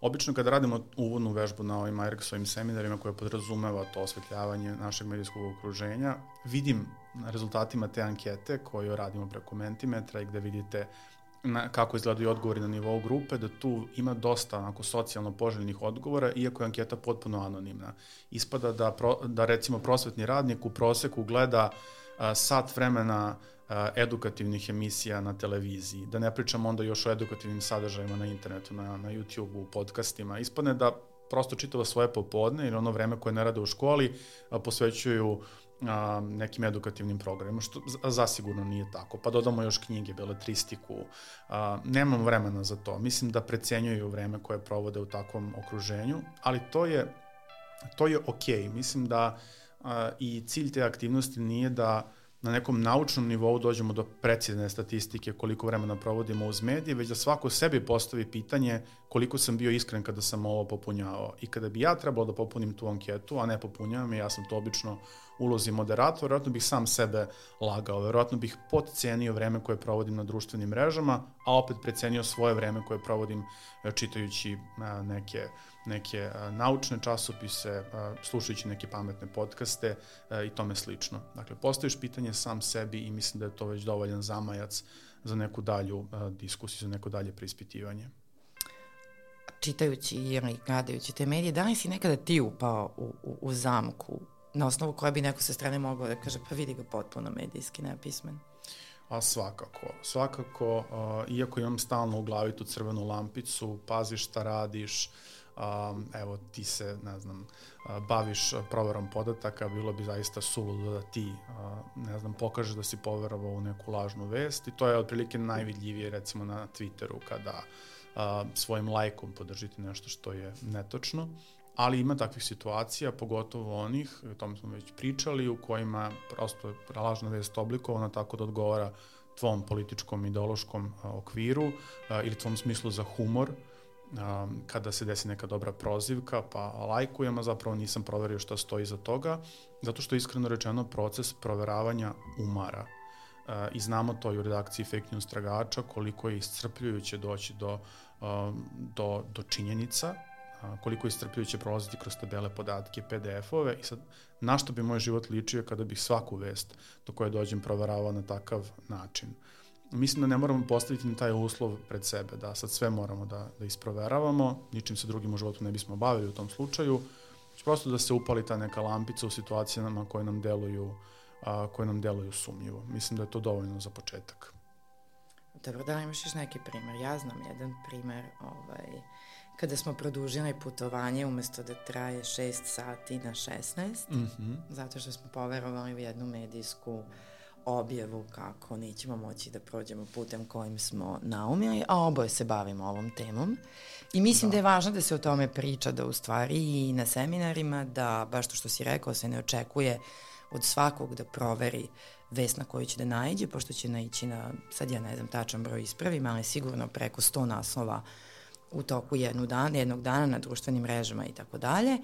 Obično kada radimo uvodnu vežbu na ovim Eriksovim seminarima koje podrazumeva to osvetljavanje našeg medijskog okruženja, vidim na rezultatima te ankete koju radimo preko Mentimetra i gde vidite na, kako izgledaju odgovori na nivou grupe, da tu ima dosta onako socijalno poželjnih odgovora, iako je anketa potpuno anonimna. Ispada da, pro, da recimo prosvetni radnik u proseku gleda a, sat vremena a, edukativnih emisija na televiziji, da ne pričamo onda još o edukativnim sadržajima na internetu, na, na YouTube-u, podcastima. Ispadne da prosto čitava svoje popodne ili ono vreme koje ne rade u školi a, posvećuju a, nekim edukativnim programima, što zasigurno nije tako. Pa dodamo još knjige, beletristiku, a, nemam vremena za to. Mislim da precenjuju vreme koje provode u takvom okruženju, ali to je, to je. Okay. Mislim da a, i cilj te aktivnosti nije da na nekom naučnom nivou dođemo do precizne statistike koliko vremena provodimo uz medije, već da svako sebi postavi pitanje koliko sam bio iskren kada sam ovo popunjavao. I kada bi ja trebalo da popunim tu anketu, a ne popunjavam, ja sam to obično ulozi moderator, verovatno bih sam sebe lagao, verovatno bih podcenio vreme koje provodim na društvenim mrežama, a opet precenio svoje vreme koje provodim e, čitajući e, neke, neke e, naučne časopise, slušajući neke pametne podcaste i tome slično. Dakle, postaviš pitanje sam sebi i mislim da je to već dovoljan zamajac za neku dalju diskusiju, za neko dalje preispitivanje čitajući ili gledajući te medije, da li si nekada ti upao u, u, u zamku na osnovu koja bi neko sa strane mogao da kaže pa vidi ga potpuno medijski nepismen? A svakako, svakako, uh, iako imam stalno u glavi tu crvenu lampicu, paziš šta radiš, um, evo ti se, ne znam, uh, baviš proverom podataka, bilo bi zaista suludo da ti, uh, ne znam, pokažeš da si poverovao u neku lažnu vest i to je otprilike najvidljivije recimo na Twitteru kada uh, svojim lajkom podržite nešto što je netočno ali ima takvih situacija, pogotovo onih, o tom smo već pričali, u kojima prosto je lažna vest oblikovana tako da odgovara tvom političkom, ideološkom okviru ili tvom smislu za humor, kada se desi neka dobra prozivka, pa lajkujem, a zapravo nisam proverio šta stoji za toga, zato što iskreno rečeno proces proveravanja umara. I znamo to i u redakciji Fake News Tragača, koliko je iscrpljujuće doći do, do, do činjenica, koliko je istrpljujuće prolaziti kroz tabele podatke, PDF-ove i sad na što bi moj život ličio kada bih svaku vest do koje dođem proveravao na takav način. Mislim da ne moramo postaviti na taj uslov pred sebe, da sad sve moramo da, da isproveravamo, ničim se drugim u životu ne bismo bavili u tom slučaju, prosto da se upali ta neka lampica u situacijama koje nam deluju, a, koje nam deluju sumnjivo. Mislim da je to dovoljno za početak. Dobro, da li imaš još neki primer? Ja znam jedan primer, ovaj, kada smo produžili putovanje umesto da traje 6 sati na 16, mm -hmm. zato što smo poverovali u jednu medijsku objavu kako nećemo moći da prođemo putem kojim smo naumili, a oboje se bavimo ovom temom. I mislim da. da je važno da se o tome priča, da u stvari i na seminarima, da baš to što si rekao se ne očekuje od svakog da proveri vest na koju će da najđe, pošto će naići na, sad ja ne znam tačan broj ispravim, ali sigurno preko 100 naslova u toku jednog dana, jednog dana na društvenim mrežama i tako dalje,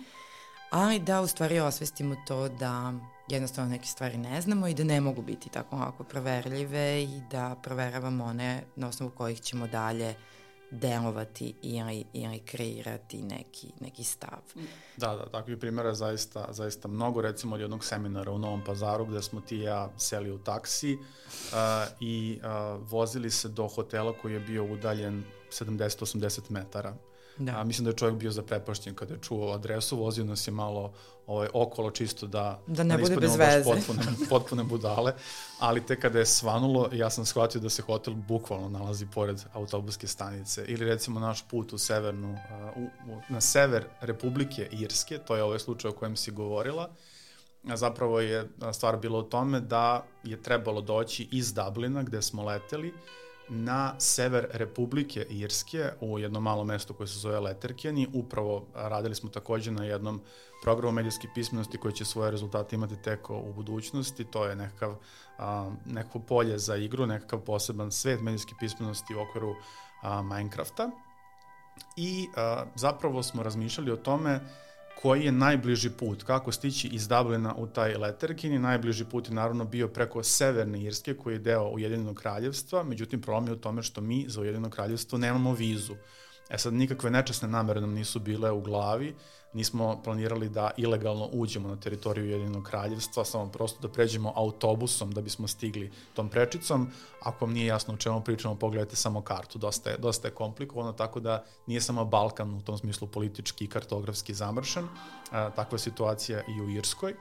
ali da u stvari osvestimo to da jednostavno neke stvari ne znamo i da ne mogu biti tako ovako proverljive i da proveravamo one na osnovu kojih ćemo dalje delovati ili, ili kreirati neki, neki stav. Da, da, takvih primjera zaista, zaista mnogo, recimo od jednog seminara u Novom pazaru gde smo ti i ja seli u taksi uh, i uh, vozili se do hotela koji je bio udaljen 70-80 metara. Da. A, mislim da je čovjek bio zaprepašćen kada je čuo adresu, vozio nas je malo ovaj, okolo čisto da, da ne da bude bez veze. Potpune, potpune budale, ali te kada je svanulo, ja sam shvatio da se hotel bukvalno nalazi pored autobuske stanice. Ili recimo naš put u severnu, u, u, na sever Republike Irske, to je ovaj slučaj o kojem si govorila, a zapravo je stvar bila u tome da je trebalo doći iz Dublina gde smo leteli, na sever Republike Irske u jednom malom mestu koje se zove Leterkeni. Upravo radili smo takođe na jednom programu medijske pismenosti koji će svoje rezultate imati teko u budućnosti. To je nekakav, a, nekako polje za igru, nekakav poseban svet medijske pismenosti u okviru a, Minecrafta. I a, zapravo smo razmišljali o tome koji je najbliži put, kako stići iz Dublina u taj Letterkin i najbliži put je naravno bio preko Severne Irske koji je deo Ujedinjenog kraljevstva, međutim problem je u tome što mi za Ujedinjeno kraljevstvo nemamo vizu. E sad, nikakve nečasne namere nam nisu bile u glavi, nismo planirali da ilegalno uđemo na teritoriju Jedinog kraljevstva, samo prosto da pređemo autobusom da bismo stigli tom prečicom. Ako vam nije jasno o čemu pričamo, pogledajte samo kartu, dosta je, dosta je komplikovano, tako da nije samo Balkan u tom smislu politički i kartografski zamršen, e, takva situacija i u Irskoj.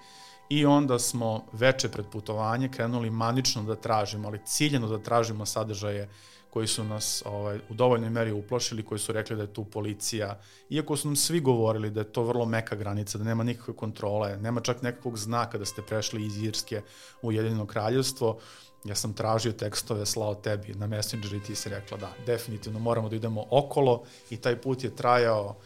I onda smo veče pred putovanje krenuli manično da tražimo, ali ciljeno da tražimo sadržaje koji su nas ovaj, u dovoljnoj meri uplašili, koji su rekli da je tu policija, iako su nam svi govorili da je to vrlo meka granica, da nema nikakve kontrole, nema čak nekakvog znaka da ste prešli iz Irske u Jedino kraljevstvo, ja sam tražio tekstove, slao tebi na Messenger i ti si rekla da, definitivno moramo da idemo okolo i taj put je trajao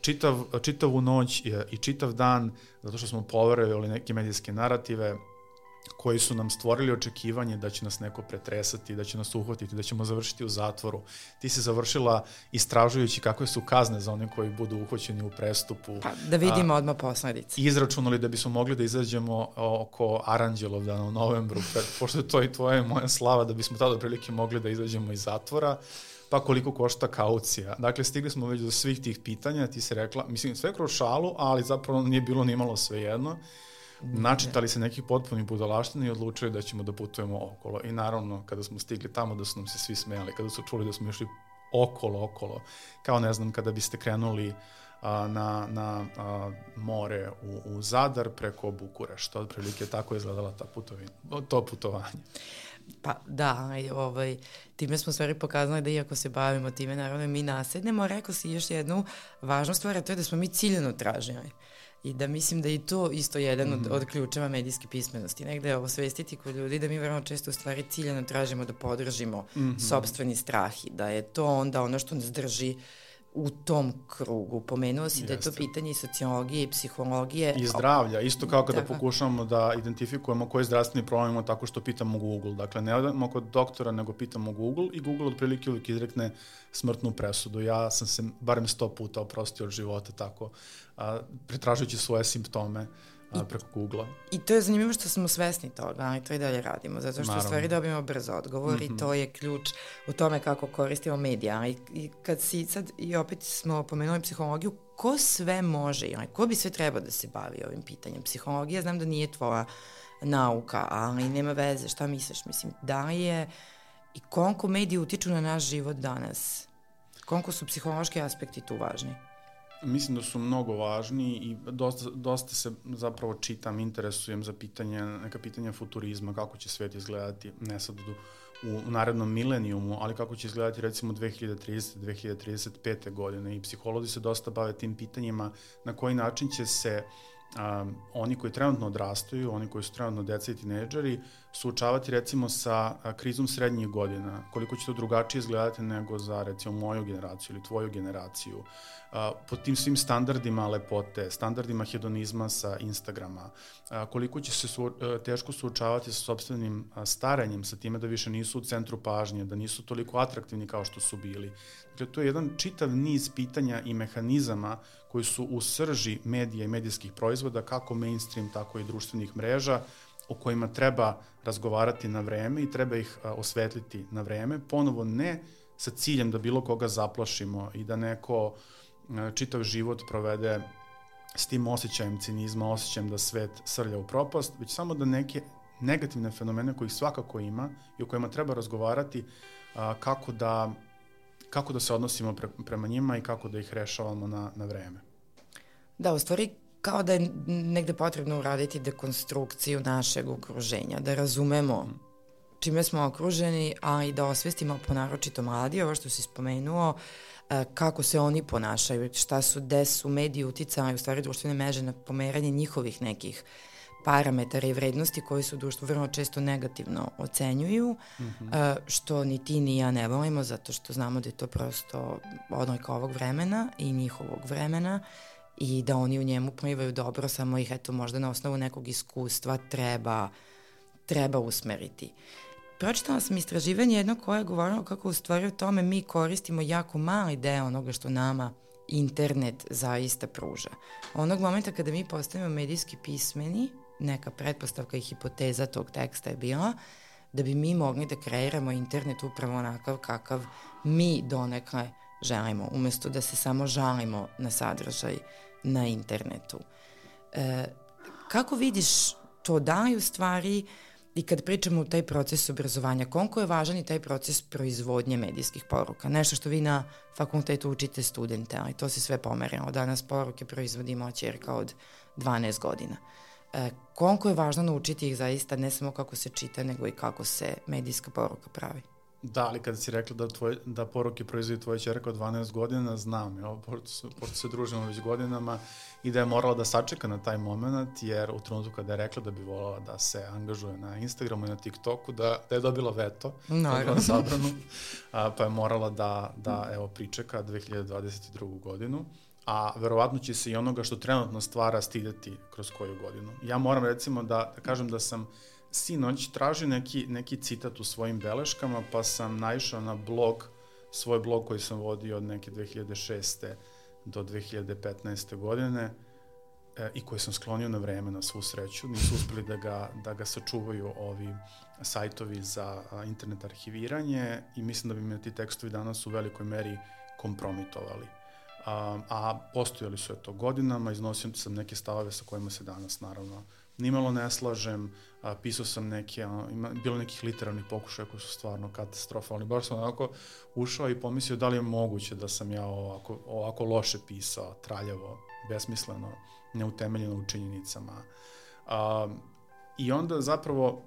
čitav, čitavu noć i čitav dan, zato što smo poverovali neke medijske narative, koji su nam stvorili očekivanje da će nas neko pretresati, da će nas uhvatiti, da ćemo završiti u zatvoru. Ti si završila istražujući kakve su kazne za one koji budu uhvaćeni u prestupu. Pa, da vidimo a, odmah posledice. Izračunali da bismo mogli da izađemo oko Aranđelovdana u novembru, pošto je to i tvoja i moja slava, da bismo tada prilike mogli da izađemo iz zatvora pa koliko košta kaucija. Dakle, stigli smo već do svih tih pitanja, ti se rekla, mislim, sve kroz šalu, ali zapravo nije bilo nimalo sve jedno načitali se nekih potpunih budalaština i odlučili da ćemo da putujemo okolo. I naravno, kada smo stigli tamo da su nam se svi smejali, kada su čuli da smo išli okolo, okolo, kao ne znam, kada biste krenuli a, na, na a, more u, u Zadar preko Bukurešta, otprilike tako je izgledala ta putovina, to putovanje. Pa da, ovaj, time smo stvari pokazali da iako se bavimo time, naravno mi nasednemo, rekao si još jednu važnu stvar, a to je da smo mi ciljeno tražili. I da mislim da i to isto jedan od, -hmm. od ključeva medijske pismenosti. Negde ovo svestiti kod ljudi da mi veoma često u stvari ciljeno tražimo da podržimo mm -hmm. sobstveni strah i da je to onda ono što nas drži uh, u tom krugu. Pomenuo si Jeste. da je to pitanje i sociologije i psihologije. I zdravlja, isto kao kada Tako. pokušavamo da identifikujemo koji zdravstveni problem imamo tako što pitamo Google. Dakle, ne odemo kod doktora, nego pitamo Google i Google otprilike uvijek izrekne smrtnu presudu. Ja sam se barem sto puta oprostio od života tako, a, pretražujući svoje simptome a, preko Google-a. I to je zanimljivo što smo svesni toga, ali to i dalje radimo, zato što Naravno. u stvari dobijemo brzo odgovor mm -hmm. i mhm. to je ključ u tome kako koristimo medija. I, I kad si sad, i opet smo pomenuli psihologiju, ko sve može, ili ko bi sve trebao da se bavi ovim pitanjem? Psihologija, znam da nije tvoja nauka, ali nema veze, šta misliš? Mislim, da li je i koliko mediji utiču na naš život danas? Koliko su psihološki aspekti tu važni? Mislim da su mnogo važni i dosta, dosta se zapravo čitam, interesujem za pitanje, neka pitanja futurizma, kako će svet izgledati, ne sad u, u narednom milenijumu, ali kako će izgledati recimo 2030. 2035. godine i psiholozi se dosta bave tim pitanjima na koji način će se um, oni koji trenutno odrastaju, oni koji su trenutno deca i tineđeri, suočavati recimo sa krizom srednjih godina, koliko će to drugačije izgledati nego za recimo moju generaciju ili tvoju generaciju, a, pod tim svim standardima lepote, standardima hedonizma sa Instagrama, koliko će se a, teško suočavati sa sobstvenim staranjem, sa time da više nisu u centru pažnje, da nisu toliko atraktivni kao što su bili. Dakle, to je jedan čitav niz pitanja i mehanizama koji su u srži medija i medijskih proizvoda, kako mainstream, tako i društvenih mreža, o kojima treba razgovarati na vreme i treba ih osvetliti na vreme, ponovo ne sa ciljem da bilo koga zaplašimo i da neko čitav život provede s tim osjećajem cinizma, osjećajem da svet srlja u propast, već samo da neke negativne fenomene kojih svakako ima i o kojima treba razgovarati kako da kako da se odnosimo pre, prema njima i kako da ih rešavamo na, na vreme. Da, u stvari kao da je negde potrebno uraditi dekonstrukciju našeg okruženja, da razumemo čime smo okruženi, a i da osvestimo po naročito mladi, ovo što si spomenuo, e, kako se oni ponašaju, šta su, gde su mediji uticali, u stvari društvene meže na pomeranje njihovih nekih parametara i vrednosti koji su društvo vrlo često negativno ocenjuju, mm -hmm. što ni ti ni ja ne volimo, zato što znamo da je to prosto odlika ovog vremena i njihovog vremena i da oni u njemu plivaju dobro, samo ih eto možda na osnovu nekog iskustva treba, treba usmeriti. Pročitala sam istraživanje jedno koje je govorilo kako u stvari o tome mi koristimo jako mali deo onoga što nama internet zaista pruža. Onog momenta kada mi postavimo medijski pismeni, neka pretpostavka i hipoteza tog teksta je bila da bi mi mogli da kreiramo internet upravo onakav kakav mi donekle želimo, umesto da se samo žalimo na sadržaj na internetu. E, kako vidiš to da u stvari i kad pričamo u taj proces obrazovanja, koliko je važan i taj proces proizvodnje medijskih poruka? Nešto što vi na fakultetu učite studente, ali to se sve pomerilo. Danas poruke proizvodimo čerka od 12 godina. E, koliko je važno naučiti ih zaista ne samo kako se čita, nego i kako se medijska poruka pravi? Da, ali kada si rekla da, tvoj, da poruke proizvodi tvoja čerka od 12 godina, znam, jo, pošto, pošto se družimo već godinama i da je morala da sačeka na taj moment, jer u trenutku kada je rekla da bi volala da se angažuje na Instagramu i na TikToku, da, da je dobila veto, no, da sabranu, a, pa je morala da, da evo, pričeka 2022. godinu a verovatno će se i onoga što trenutno stvara stideti kroz koju godinu. Ja moram recimo da, da kažem da sam sinoć tražio neki, neki citat u svojim beleškama, pa sam naišao na blog, svoj blog koji sam vodio od neke 2006. do 2015. godine e, i koji sam sklonio na vreme na svu sreću. Nisu uspeli da ga, da ga sačuvaju ovi sajtovi za internet arhiviranje i mislim da bi me ti tekstovi danas u velikoj meri kompromitovali a, a postojali su to godinama, iznosio sam neke stavove sa kojima se danas naravno nimalo ne slažem, a, pisao sam neke, a, ima, bilo nekih literarnih pokušaja koji su stvarno katastrofalni, baš sam onako ušao i pomislio da li je moguće da sam ja ovako, ovako loše pisao, traljavo, besmisleno, neutemeljeno u činjenicama. A, I onda zapravo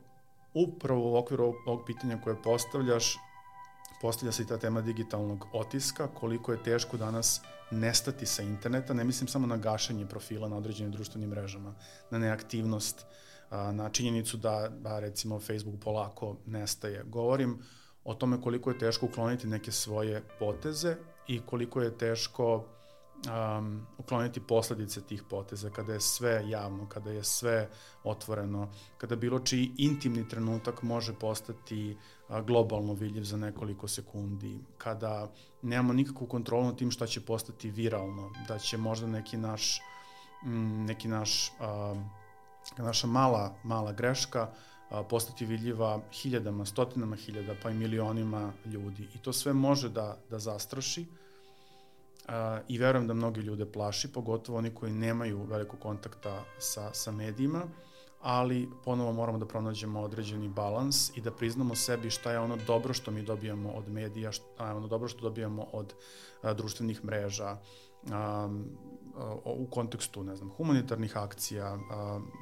upravo u okviru ovog, pitanja koje postavljaš, postavlja se i ta tema digitalnog otiska, koliko je teško danas nestati sa interneta, ne mislim samo na gašenje profila na određenim društvenim mrežama, na neaktivnost, na činjenicu da, da recimo Facebook polako nestaje. Govorim o tome koliko je teško ukloniti neke svoje poteze i koliko je teško um, ukloniti posledice tih poteza, kada je sve javno, kada je sve otvoreno, kada bilo čiji intimni trenutak može postati globalno vidljiv za nekoliko sekundi, kada nemamo nikakvu kontrolu nad tim šta će postati viralno, da će možda neki naš, m, neki naš, a, naša mala, mala greška postati vidljiva hiljadama, stotinama hiljada, pa i milionima ljudi. I to sve može da, da zastraši, i verujem da mnogi ljude plaši, pogotovo oni koji nemaju veliko kontakta sa, sa medijima, ali ponovo moramo da pronađemo određeni balans i da priznamo sebi šta je ono dobro što mi dobijamo od medija, šta je ono dobro što dobijamo od a, društvenih mreža. Um, u kontekstu, ne znam, humanitarnih akcija,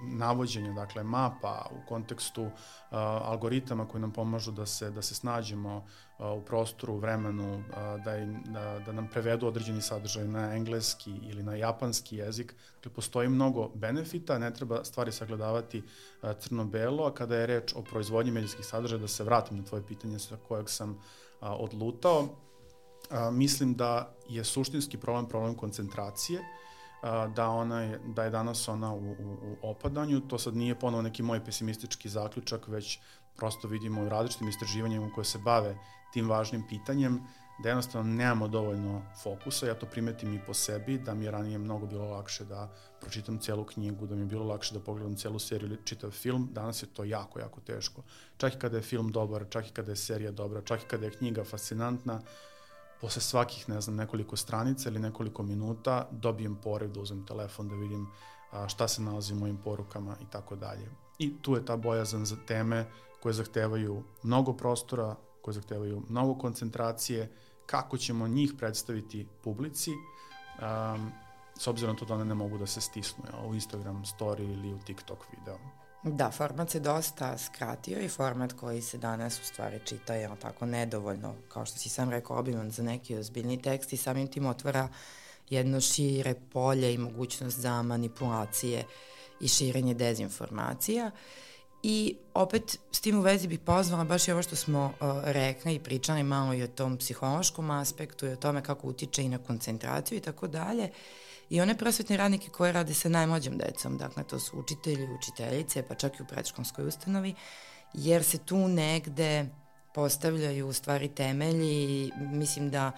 navođenja, dakle, mapa, u kontekstu algoritama koji nam pomažu da se, da se snađemo u prostoru, vremenu, da, im, da, da nam prevedu određeni sadržaj na engleski ili na japanski jezik. Dakle, postoji mnogo benefita, ne treba stvari sagledavati crno-belo, a kada je reč o proizvodnji medijskih sadržaja, da se vratim na tvoje pitanje sa kojeg sam odlutao, mislim da je suštinski problem problem koncentracije, da, ona je, da je danas ona u, u, u opadanju. To sad nije ponovo neki moj pesimistički zaključak, već prosto vidimo u različitim istraživanjima koje se bave tim važnim pitanjem, da jednostavno nemamo dovoljno fokusa, ja to primetim i po sebi, da mi je ranije mnogo bilo lakše da pročitam celu knjigu, da mi je bilo lakše da pogledam celu seriju ili čitav film, danas je to jako, jako teško. Čak i kada je film dobar, čak i kada je serija dobra, čak i kada je knjiga fascinantna, uh, posle svakih, ne znam, nekoliko stranica ili nekoliko minuta dobijem porev da uzmem telefon da vidim a, šta se nalazi u mojim porukama i tako dalje. I tu je ta bojazan za teme koje zahtevaju mnogo prostora, koje zahtevaju mnogo koncentracije, kako ćemo njih predstaviti publici, um, s obzirom na to da one ne mogu da se stisnu ja, u Instagram story ili u TikTok video. Da, format se dosta skratio i format koji se danas u stvari čita je tako nedovoljno, kao što si sam rekao, obiman za neki ozbiljni tekst i samim tim otvara jedno šire polje i mogućnost za manipulacije i širenje dezinformacija. I opet s tim u vezi bih pozvala baš i ovo što smo uh, rekli i pričali malo i o tom psihološkom aspektu i o tome kako utiče i na koncentraciju i tako dalje i one prosvetne radnike koje rade sa najmlađom decom, dakle to su učitelji, učiteljice, pa čak i u predškolskoj ustanovi, jer se tu negde postavljaju u stvari temelji i mislim da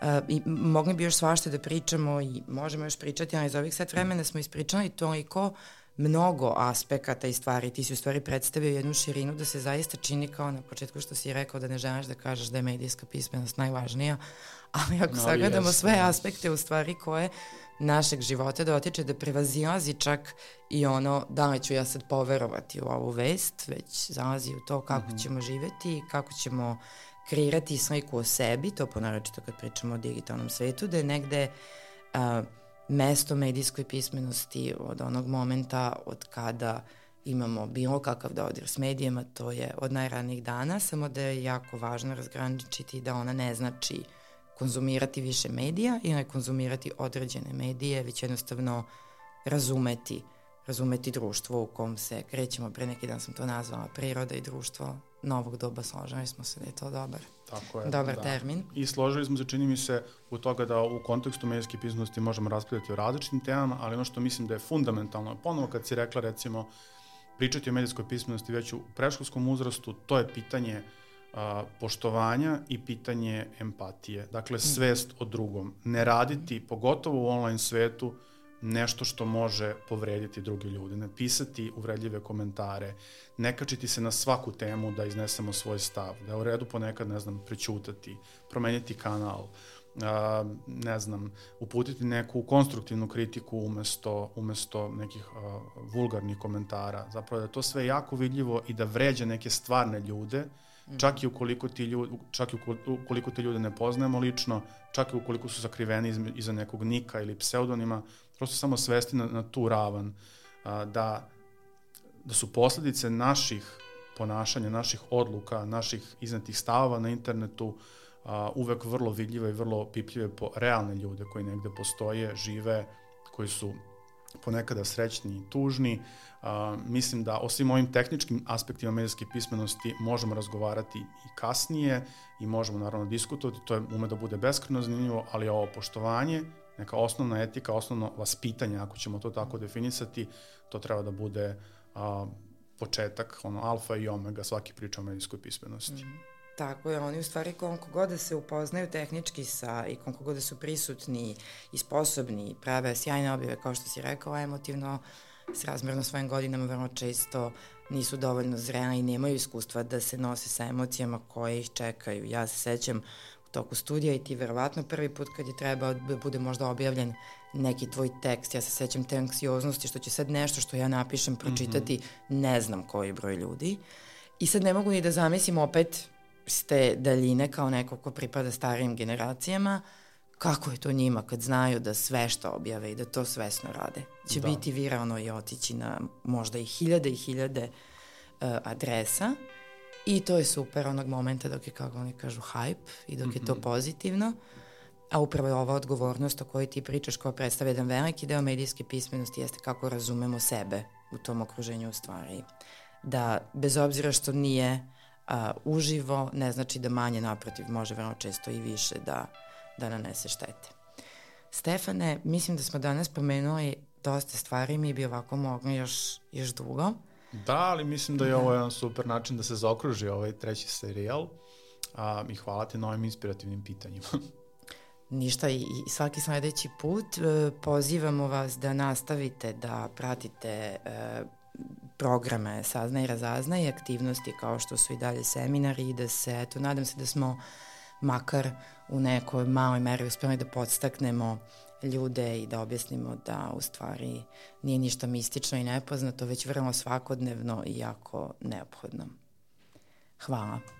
uh, i mogli bi još svašta da pričamo i možemo još pričati, ali za ovih sat vremena smo ispričali toliko mnogo aspekata i stvari. Ti si u stvari predstavio jednu širinu da se zaista čini kao na početku što si rekao da ne želiš da kažeš da je medijska pismenost najvažnija, ali ako no, sagledamo sve aspekte u stvari koje našeg života dotiče da prevazilazi čak i ono da li ću ja sad poverovati u ovu vest, već zalazi u to kako mm -hmm. ćemo živeti, kako ćemo kreirati sliku o sebi, to ponaročito kad pričamo o digitalnom svetu, da je negde uh, mesto medijskoj pismenosti od onog momenta od kada imamo bilo kakav dodir s medijima, to je od najranijih dana, samo da je jako važno razgraničiti da ona ne znači konzumirati više medija i ne konzumirati određene medije, već jednostavno razumeti, razumeti društvo u kom se krećemo. Pre neki dan sam to nazvala priroda i društvo novog doba, složili smo se da je to dobar, Tako je, dobar da. termin. I složili smo se, čini mi se, u toga da u kontekstu medijske pismenosti možemo raspravljati o različitim temama, ali ono što mislim da je fundamentalno, ponovo kad si rekla recimo pričati o medijskoj pismenosti već u preškolskom uzrastu, to je pitanje a, poštovanja i pitanje empatije. Dakle, svest o drugom. Ne raditi, pogotovo u online svetu, nešto što može povrediti druge ljude, ne pisati uvredljive komentare, ne kačiti se na svaku temu da iznesemo svoj stav, da je u redu ponekad, ne znam, prećutati, promeniti kanal, a, ne znam, uputiti neku konstruktivnu kritiku umesto, umesto nekih a, vulgarnih komentara. Zapravo da je to sve jako vidljivo i da vređa neke stvarne ljude, čak i ukoliko ti ljudi, čak i ukoliko ti ljude ne poznajemo lično, čak i ukoliko su sakriveni iza nekog nika ili pseudonima, prosto samo svesti na, na tu ravan, a, da, da su posledice naših ponašanja, naših odluka, naših iznetih stavova na internetu a, uvek vrlo vidljive i vrlo pipljive po realne ljude koji negde postoje, žive, koji su ponekada srećni i tužni. A, mislim da o svim ovim tehničkim aspektima medijske pismenosti možemo razgovarati i kasnije i možemo naravno diskutovati, to je ume da bude beskreno zanimljivo, ali ovo poštovanje, neka osnovna etika, osnovno vaspitanje, ako ćemo to tako definisati, to treba da bude a, početak, ono, alfa i omega svaki priča o medijskoj pismenosti. Mm -hmm. Tako je, oni u stvari koliko god da se upoznaju tehnički sa i koliko god da su prisutni i sposobni, prave sjajne objave, kao što si rekao, emotivno, s razmerno svojim godinama vrlo često nisu dovoljno zrela i nemaju iskustva da se nose sa emocijama koje ih čekaju. Ja se sećam u toku studija i ti verovatno prvi put kad je trebao da bude možda objavljen neki tvoj tekst, ja se sećam te anksioznosti što će sad nešto što ja napišem pročitati, mm -hmm. ne znam koji broj ljudi. I sad ne mogu ni da zamislim opet s te daljine kao neko ko pripada starijim generacijama, kako je to njima kad znaju da sve što objave i da to svesno rade. Će da. biti viralno i otići na možda i hiljade i hiljade uh, adresa i to je super onog momenta dok je, kako oni kažu, hype i dok mm -hmm. je to mhm. pozitivno. A upravo je ova odgovornost o kojoj ti pričaš koja predstavlja jedan veliki deo medijske pismenosti jeste kako razumemo sebe u tom okruženju u stvari. Da bez obzira što nije a, uživo, ne znači da manje naprotiv može vrlo često i više da, da nanese štete. Stefane, mislim da smo danas pomenuli dosta stvari, mi bi ovako mogli još, još dugo. Da, ali mislim da je da. ovo jedan super način da se zaokruži ovaj treći serijal a, i hvala ti na ovim inspirativnim pitanjima. Ništa i, svaki sledeći put e, pozivamo vas da nastavite da pratite e, programe Saznaj i Razaznaj aktivnosti kao što su i dalje seminari i da se, eto, nadam se da smo makar u nekoj maloj meri uspeli da podstaknemo ljude i da objasnimo da u stvari nije ništa mistično i nepoznato, već vrlo svakodnevno i jako neophodno. Hvala.